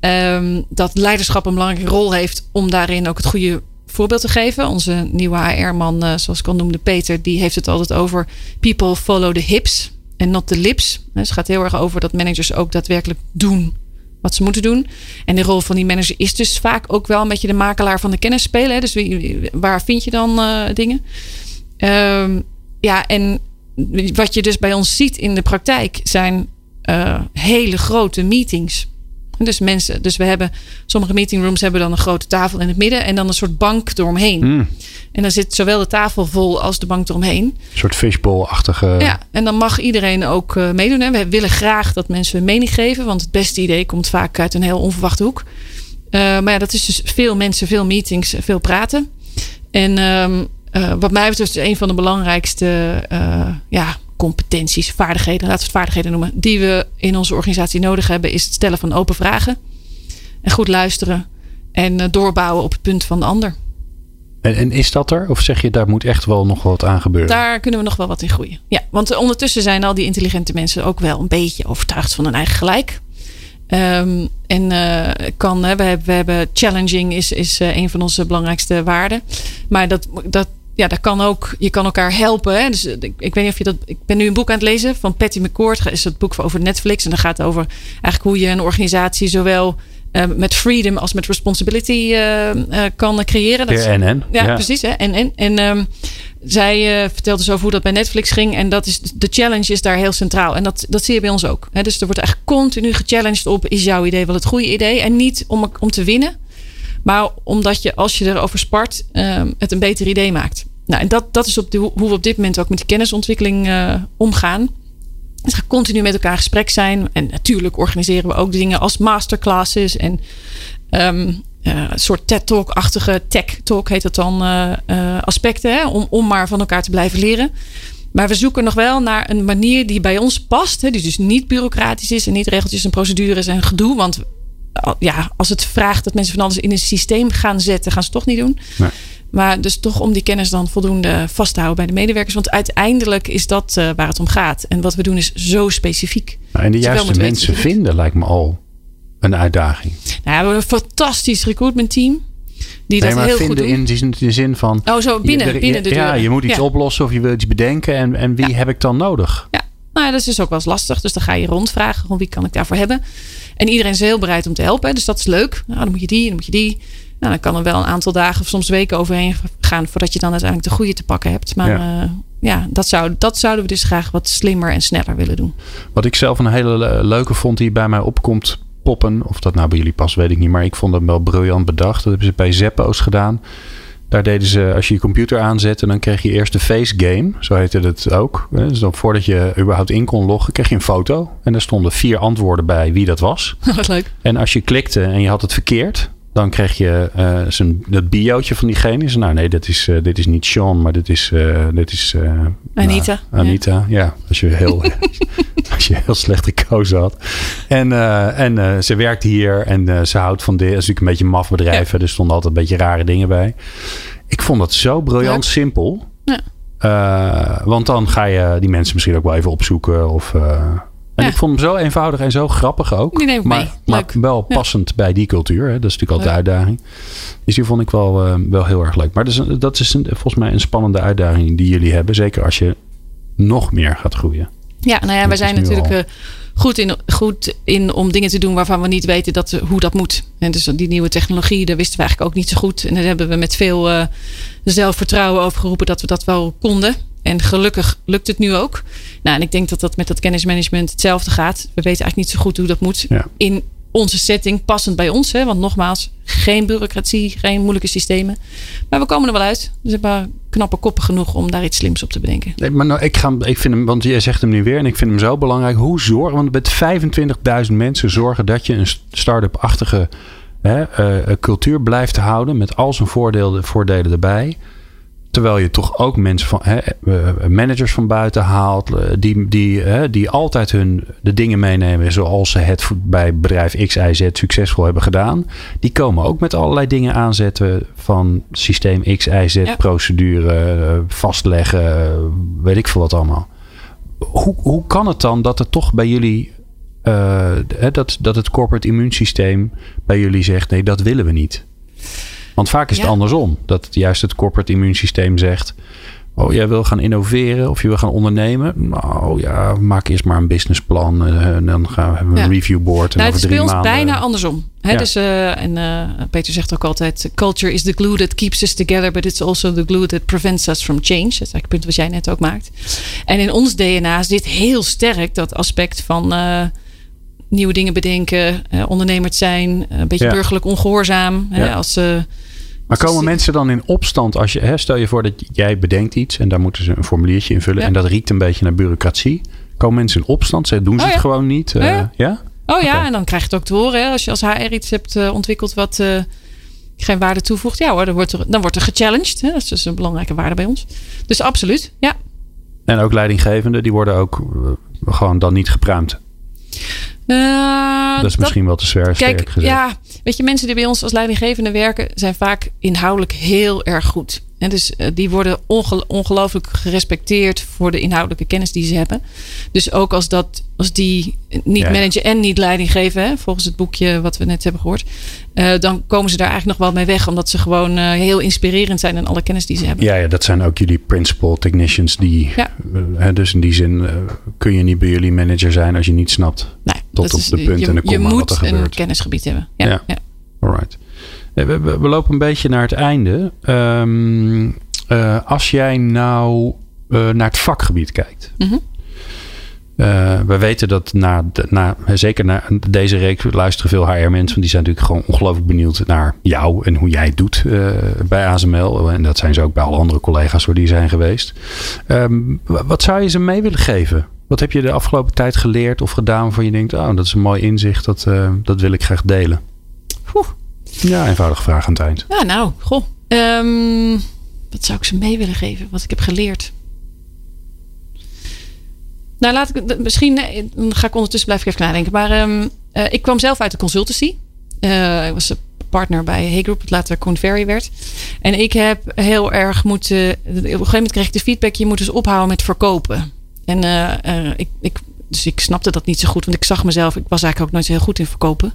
S3: Ehm, dat leiderschap een belangrijke rol heeft om daarin ook het goede voorbeeld te geven. Onze nieuwe HR-man, eh, zoals ik al noemde, Peter, die heeft het altijd over people follow the hips en not the lips. Het gaat heel erg over dat managers ook daadwerkelijk doen wat ze moeten doen. En de rol van die manager is dus vaak ook wel een beetje de makelaar van de kennis spelen. Dus waar vind je dan eh, dingen? Ehm, ja, en wat je dus bij ons ziet in de praktijk zijn eh, hele grote meetings. Dus mensen, dus we hebben sommige meetingrooms hebben dan een grote tafel in het midden en dan een soort bank eromheen.
S2: Hmm.
S3: En dan zit zowel de tafel vol als de bank eromheen.
S2: Een soort fishbowl-achtige.
S3: Ja, en dan mag iedereen ook eh, meedoen. Hè. We willen graag dat mensen hun mening geven, want het beste idee komt vaak uit een heel onverwachte hoek. Eh, maar ja, dat is dus veel mensen, veel meetings, veel praten. En ehm, eh, wat mij betreft is een van de belangrijkste ja, competenties, vaardigheden, laten we het vaardigheden noemen, die we in onze organisatie nodig hebben, is het stellen van open vragen. En goed luisteren en eh, doorbouwen op het punt van de ander.
S2: En, en is dat er? Of zeg je daar moet echt wel nog wat aan gebeuren?
S3: Daar kunnen we nog wel wat in groeien. Ja, want ondertussen zijn al die intelligente mensen ook wel een beetje overtuigd van hun eigen gelijk. Ehm, en eh, kan, hè, we, hebben, we hebben challenging is, is eh, een van onze belangrijkste waarden. Maar dat, dat, ja, dat kan ook, je kan elkaar helpen. Hè? Dus eh, ik, ik weet niet of je dat. Ik ben nu een boek aan het lezen van Patty McCord. Is het boek over Netflix. En dat gaat over eigenlijk hoe je een organisatie zowel eh, met freedom als met responsibility eh, kan creëren. Dat is- Ja,
S2: ja.
S3: precies. Hè? En, en, en ehm, zij vertelde dus over hoe dat bij Netflix ging. En dat is, de challenge is daar heel centraal. En dat, dat zie je bij ons ook. Hè? Dus er wordt echt continu gechallenged op: is jouw idee wel het goede idee? En niet om, om te winnen, maar omdat je als je erover spart, ehm, het een beter idee maakt. Nou, en dat, dat is op de, hoe we op dit moment ook met die kennisontwikkeling eh, omgaan. Het gaat continu met elkaar in gesprek zijn. En natuurlijk organiseren we ook dingen als masterclasses en een soort TED-talk-achtige tech-talk heet dat dan eh, aspecten. Hè? Om, om maar van elkaar te blijven leren. Maar we zoeken nog wel naar een manier die bij ons past. Hè? Die dus niet bureaucratisch is en niet regeltjes en procedures en gedoe. Want ja, als het vraagt dat mensen van alles in een systeem gaan zetten, gaan ze het toch niet doen.
S2: Nee.
S3: Maar dus toch om die kennis dan voldoende vast te houden bij de medewerkers. Want uiteindelijk is dat eh, waar het om gaat. En wat we doen is zo specifiek.
S2: Nou, en de juiste mensen vinden lijkt me al een uitdaging.
S3: Nou, we hebben een fantastisch recruitment team. Die
S2: nee,
S3: dat
S2: maar
S3: heel goed
S2: vinden
S3: doen.
S2: in de, zin van...
S3: Oh, zo binnen,
S2: je, er-
S3: binnen de
S2: Ja, je moet iets
S3: Ja.
S2: oplossen of je wil iets bedenken. En, en wie heb ik dan nodig?
S3: Ja, nou ja, dat is dus ook wel eens lastig. Dus dan ga je rondvragen. Gewoon wie kan ik daarvoor hebben? En iedereen is heel bereid om te helpen. Dus dat is leuk. Nou, dan moet je die, dan moet je die. Nou, dan kan er wel een aantal dagen of soms weken overheen gaan voordat je dan uiteindelijk de goede te pakken hebt. Maar
S2: Ja.
S3: ja, ja dat, zou, dat zouden we dus graag wat slimmer en sneller willen doen.
S2: Wat ik zelf een hele le- leuke vond die bij mij opkomt poppen. Of dat nou bij jullie past, weet ik niet. Maar ik vond hem wel briljant bedacht. Dat hebben ze bij Zeppo's gedaan. Daar deden ze, als je je computer aanzette, dan kreeg je eerst de face game. Zo heette het ook. Dus dan voordat je überhaupt in kon loggen, kreeg je een foto. En daar stonden vier antwoorden bij wie dat was. (laughs)
S3: wat leuk.
S2: En als je klikte en je had het verkeerd, dan kreeg je eh zijn, dat biootje van diegene. Is, nou nee, dit is, eh, dit is niet Sean, maar dit is, eh, dit is
S3: Anita.
S2: nou, Anita, ja. Als je heel, (laughs) als je heel slecht gekozen had. En, eh, en eh, ze werkt hier en eh, ze houdt van dit. Het is natuurlijk een beetje een maf bedrijf. hè, Er stonden altijd een beetje rare dingen bij. Ik vond dat zo briljant simpel.
S3: Ja.
S2: Want dan ga je die mensen misschien ook wel even opzoeken. Of, en ik vond hem zo eenvoudig en zo grappig ook.
S3: Die
S2: maar, maar wel passend bij die cultuur. Hè? Dat is natuurlijk altijd de uitdaging. Dus die vond ik wel, wel heel erg leuk. Maar dat is, een- dat is een, volgens mij een spannende uitdaging die jullie hebben. Zeker als je nog meer gaat groeien.
S3: Ja, nou ja, wij zijn natuurlijk
S2: al.
S3: eh, goed, in, goed in om dingen te doen waarvan we niet weten dat, hoe dat moet. En dus die nieuwe technologie, daar wisten we eigenlijk ook niet zo goed. En daar hebben we met veel eh, zelfvertrouwen over geroepen dat we dat wel konden. En gelukkig lukt het nu ook. Nou, en ik denk dat dat met dat kennismanagement hetzelfde gaat. We weten eigenlijk niet zo goed hoe dat moet.
S2: Ja.
S3: In onze setting passend bij ons. Hè? Want nogmaals, geen bureaucratie, geen moeilijke systemen. Maar we komen er wel uit. Dus we hebben knappe koppen genoeg om daar iets slims op te bedenken.
S2: Nee, maar nou, ik, ga, ik vind hem, want jij zegt hem nu weer en ik vind hem zo belangrijk. Hoe zorgen, want met 25.000 mensen zorgen dat je een start-up-achtige hè, uh, cultuur blijft houden. Met al zijn voordelen, voordelen erbij. Terwijl je toch ook mensen van hè, eh, managers van buiten haalt. eh, Die, die, hè, die altijd hun de dingen meenemen zoals ze het bij bedrijf X, Y, Z succesvol hebben gedaan. Die komen ook met allerlei dingen aanzetten van systeem X, Y, Z,
S3: Ja.
S2: procedure, eh, vastleggen, eh, weet ik veel wat allemaal. Hoe, hoe kan het dan dat het toch bij jullie, eh, dat, dat het corporate immuunsysteem bij jullie zegt: nee, dat willen we niet? Want vaak is het andersom. Dat juist het corporate immuunsysteem zegt: Oh, jij wil gaan innoveren of je wil gaan ondernemen? Nou ja, maak eerst maar een businessplan. eh, En dan gaan we een
S3: Ja.
S2: review board. En
S3: Nou, het is bij ons
S2: maanden.
S3: bijna andersom. Hè?
S2: Ja.
S3: Dus, eh, en eh, Peter zegt ook altijd: culture is the glue that keeps us together, but it's also the glue that prevents us from change. Dat is eigenlijk het punt wat jij net ook maakt. En in ons DNA zit heel sterk dat aspect van nieuwe dingen bedenken, eh, ondernemers zijn, een beetje
S2: Ja.
S3: burgerlijk ongehoorzaam. Hè? Als, eh,
S2: Maar komen mensen dan in opstand als je, hè, stel je voor dat jij bedenkt iets en daar moeten ze een formuliertje invullen
S3: Ja.
S2: en dat riekt een beetje naar bureaucratie. Komen mensen in opstand? Ze doen ze
S3: Oh,
S2: het gewoon niet? Eh,
S3: Ja. Oh ja, en dan krijg je het ook te horen. Hè? Als je als HR iets hebt eh, ontwikkeld wat eh, geen waarde toevoegt. Ja hoor, dan wordt er, dan wordt er gechallenged. Hè? Dat is dus een belangrijke waarde bij ons. Dus absoluut, ja.
S2: En ook leidinggevenden, die worden ook eh, gewoon dan niet gepruimd.
S3: Eh,
S2: dat is misschien wel te zwaar sterk
S3: Kijk,
S2: gezegd.
S3: ja, weet je, mensen die bij ons als leidinggevende werken, zijn vaak inhoudelijk heel erg goed. En dus eh, die worden onge- ongelooflijk gerespecteerd voor de inhoudelijke kennis die ze hebben. Dus ook als, dat, als die niet
S2: Ja,
S3: managen en niet leiding geven, hè, volgens het boekje wat we net hebben gehoord, eh, dan komen ze daar eigenlijk nog wel mee weg, omdat ze gewoon eh, heel inspirerend zijn in alle kennis die ze hebben.
S2: Ja, ja, dat zijn ook jullie principal technicians. Die,
S3: Ja.
S2: hè, dus in die zin kun je niet bij jullie manager zijn als je niet snapt
S3: Nee,
S2: tot op
S3: is-
S2: de punt
S3: je,
S2: en de
S3: je
S2: komma
S3: moet
S2: wat er
S3: een
S2: gebeurt.
S3: kennisgebied hebben. Ja,
S2: Ja.
S3: ja.
S2: Alright. Nee, We, lopen een beetje naar het einde. Ehm, eh, als jij nou eh, naar het vakgebied kijkt.
S3: Mhm.
S2: Eh, we weten dat na, de- na, zeker naar deze reeks luisteren veel HR-mensen. Want die zijn natuurlijk gewoon ongelooflijk benieuwd naar jou en hoe jij het doet bij ASML. En dat zijn ze ook bij alle andere collega's waar die zijn geweest. Ehm, wa- wat zou je ze mee willen geven? Wat heb je de afgelopen tijd geleerd of gedaan waarvan je denkt, oh, dat is een mooi inzicht, dat, dat wil ik graag delen?
S3: Oeh.
S2: Ja, eenvoudige vraag aan het eind.
S3: Ja, nou, goh. Ehm, wat zou ik ze mee willen geven? Wat ik heb geleerd. Nou, laat ik misschien. eh, Dan ga ik ondertussen blijven even nadenken. Maar ehm, eh, ik kwam zelf uit de consultancy. Eh, ik was partner bij Hey Group, dat later Conferry werd. En ik heb heel erg moeten. Op een gegeven moment kreeg ik de feedback: je moet dus ophouden met verkopen. En ik, ik, dus ik snapte dat niet zo goed, want ik zag mezelf. Ik was eigenlijk ook nooit zo heel goed in verkopen.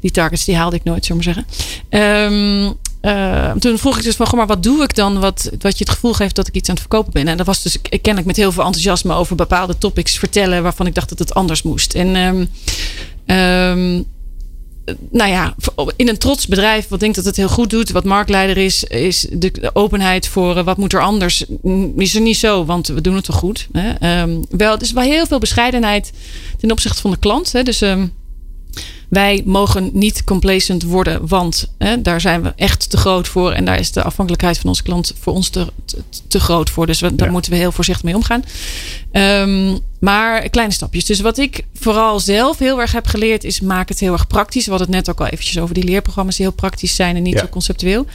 S3: Die targets die haalde ik nooit, zullen we maar zeggen. Ehm, eh, toen vroeg ik dus van, goh, maar wat doe ik dan wat, wat je het gevoel geeft dat ik iets aan het verkopen ben? En dat was dus ik- kennelijk met heel veel enthousiasme over bepaalde topics vertellen waarvan ik dacht dat het anders moest. En ehm, ehm, nou ja, in een trots bedrijf wat denkt dat het heel goed doet, wat marktleider is, is de openheid voor eh, wat moet er anders, is er niet zo, want we doen het wel goed. Hè? Ehm, wel, is wel heel veel bescheidenheid ten opzichte van de klant. Hè? Dus ehm, wij mogen niet complacent worden, want hè, daar zijn we echt te groot voor. En daar is de afhankelijkheid van onze klant voor ons te, te, te groot voor. Dus we, daar
S2: Ja.
S3: moeten we heel voorzichtig mee omgaan. Ehm, maar kleine stapjes. Dus wat ik vooral zelf heel erg heb geleerd, is maak het heel erg praktisch. We hadden het net ook al eventjes over die leerprogramma's die heel praktisch zijn en niet
S2: Ja.
S3: zo conceptueel.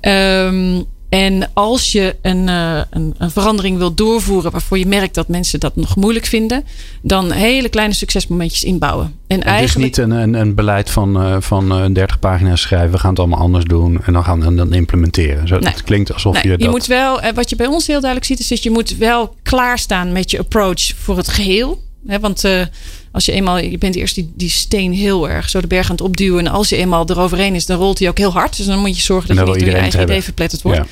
S3: Ehm, en als je een, eh, een, een verandering wil doorvoeren waarvoor je merkt dat mensen dat nog moeilijk vinden, dan hele kleine succesmomentjes inbouwen. En
S2: Het is
S3: eigenlijk.
S2: niet een, een, een beleid van, eh, van eh, 30 pagina's schrijven. We gaan het allemaal anders doen. En dan gaan we dan implementeren. Zo,
S3: Nee.
S2: Het klinkt alsof
S3: Nee,
S2: je
S3: je
S2: dat...
S3: moet wel, eh, wat je bij ons heel duidelijk ziet, is dat je moet wel klaarstaan met je approach voor het geheel. Hè, want eh, als je eenmaal, je bent eerst die, die steen heel erg zo de berg aan het opduwen. En als je eenmaal eroverheen is, dan rolt hij ook heel hard. Dus dan moet je zorgen
S2: En
S3: dat je niet door je eigen idee verpletterd wordt.
S2: Ja.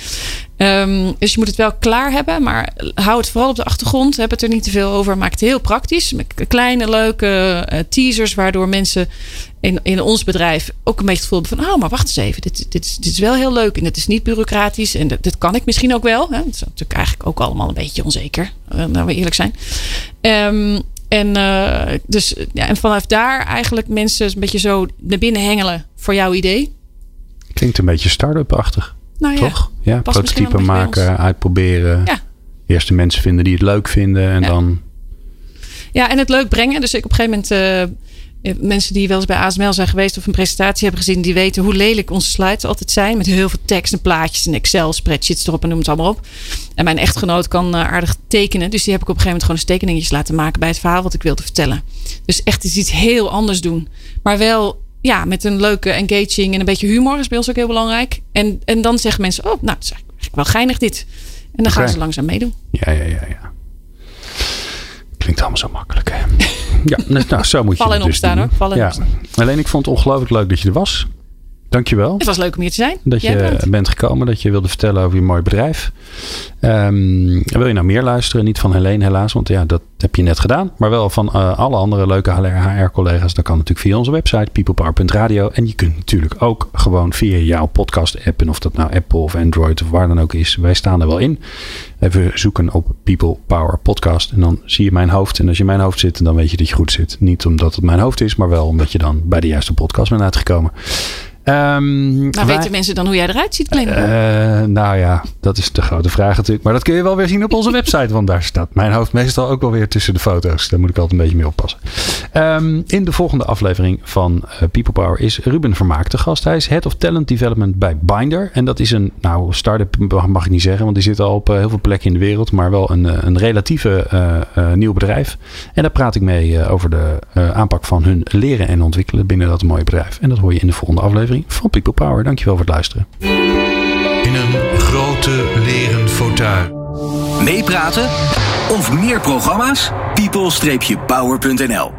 S3: Ehm, dus je moet het wel klaar hebben, maar hou het vooral op de achtergrond. Heb het er niet te veel over. Maak het heel praktisch. Met kleine, leuke eh, teasers, waardoor mensen in, in ons bedrijf ook een beetje het gevoel hebben van: oh, maar wacht eens even. Dit, dit, is, dit is wel heel leuk en het is niet bureaucratisch. En dit, dit kan ik misschien ook wel. Hè? Dat is natuurlijk eigenlijk ook allemaal een beetje onzeker, eh, laten we eerlijk zijn. Ehm, En, uh, dus, ja, en vanaf daar eigenlijk mensen een beetje zo naar binnen hengelen voor jouw idee.
S2: Klinkt een beetje start-up-achtig.
S3: Nou ja,
S2: toch? Ja, prototypen maken, uitproberen.
S3: Ja.
S2: Eerst de mensen vinden die het leuk vinden en
S3: Ja.
S2: dan.
S3: Ja, en het leuk brengen. Dus ik op een gegeven moment. eh, mensen die wel eens bij ASML zijn geweest of een presentatie hebben gezien, die weten hoe lelijk onze slides altijd zijn. Met heel veel tekst en plaatjes en Excel, spreadsheets erop en noem het allemaal op. En mijn echtgenoot kan eh, aardig tekenen. Dus die heb ik op een gegeven moment gewoon eens tekeningetjes laten maken bij het verhaal wat ik wilde vertellen. Dus echt eens iets heel anders doen. Maar wel ja, met een leuke engaging en een beetje humor is bij ons ook heel belangrijk. En, en dan zeggen mensen, oh, nou, dat is eigenlijk wel geinig dit. En dan gaan ze langzaam meedoen.
S2: Ja, ja, ja, ja. Klinkt allemaal zo makkelijk, hè? Ja, nou, zo moet je
S3: Vallen en
S2: dus
S3: opstaan,
S2: doen.
S3: hoor. Vallen en
S2: ja. Alleen ik vond het ongelooflijk leuk dat je er was. Dankjewel.
S3: Het was leuk om hier te zijn.
S2: Dat
S3: Jij
S2: je
S3: bedankt.
S2: bent gekomen, dat je wilde vertellen over je mooi bedrijf. Ehm, wil je nou meer luisteren? Niet van Helene helaas, want ja, dat heb je net gedaan. Maar wel van eh, alle andere leuke HR-collega's. Dat kan natuurlijk via onze website peoplepower.radio. En je kunt natuurlijk ook gewoon via jouw podcast-app. En of dat nou Apple of Android of waar dan ook is. Wij staan er wel in. Even zoeken op People Power Podcast. En dan zie je mijn hoofd. En als je in mijn hoofd zit, dan weet je dat je goed zit. Niet omdat het mijn hoofd is, maar wel omdat je dan bij de juiste podcast bent uitgekomen. Ehm,
S3: Maar
S2: wij-
S3: weten mensen dan hoe jij eruit ziet, Glenn?
S2: eh, nou ja, dat is de grote vraag natuurlijk. Maar dat kun je wel weer zien op onze (laughs) website. Want daar staat mijn hoofd meestal ook wel weer tussen de foto's. Daar moet ik altijd een beetje mee oppassen. Ehm, in de volgende aflevering van eh, People Power is Ruben Vermaak de gast. Hij is Head of Talent Development bij Binder. En dat is een, nou, start-up mag- ik niet zeggen. Want die zit al op eh, heel veel plekken in de wereld. Maar wel een, een relatieve nieuw bedrijf. En daar praat ik mee over de aanpak van hun leren en ontwikkelen binnen dat mooie bedrijf. En dat hoor je in de volgende aflevering van People Power. Dankjewel voor het luisteren.
S1: In een grote leren fauteuil. Meepraten of meer programma's? people-power.nl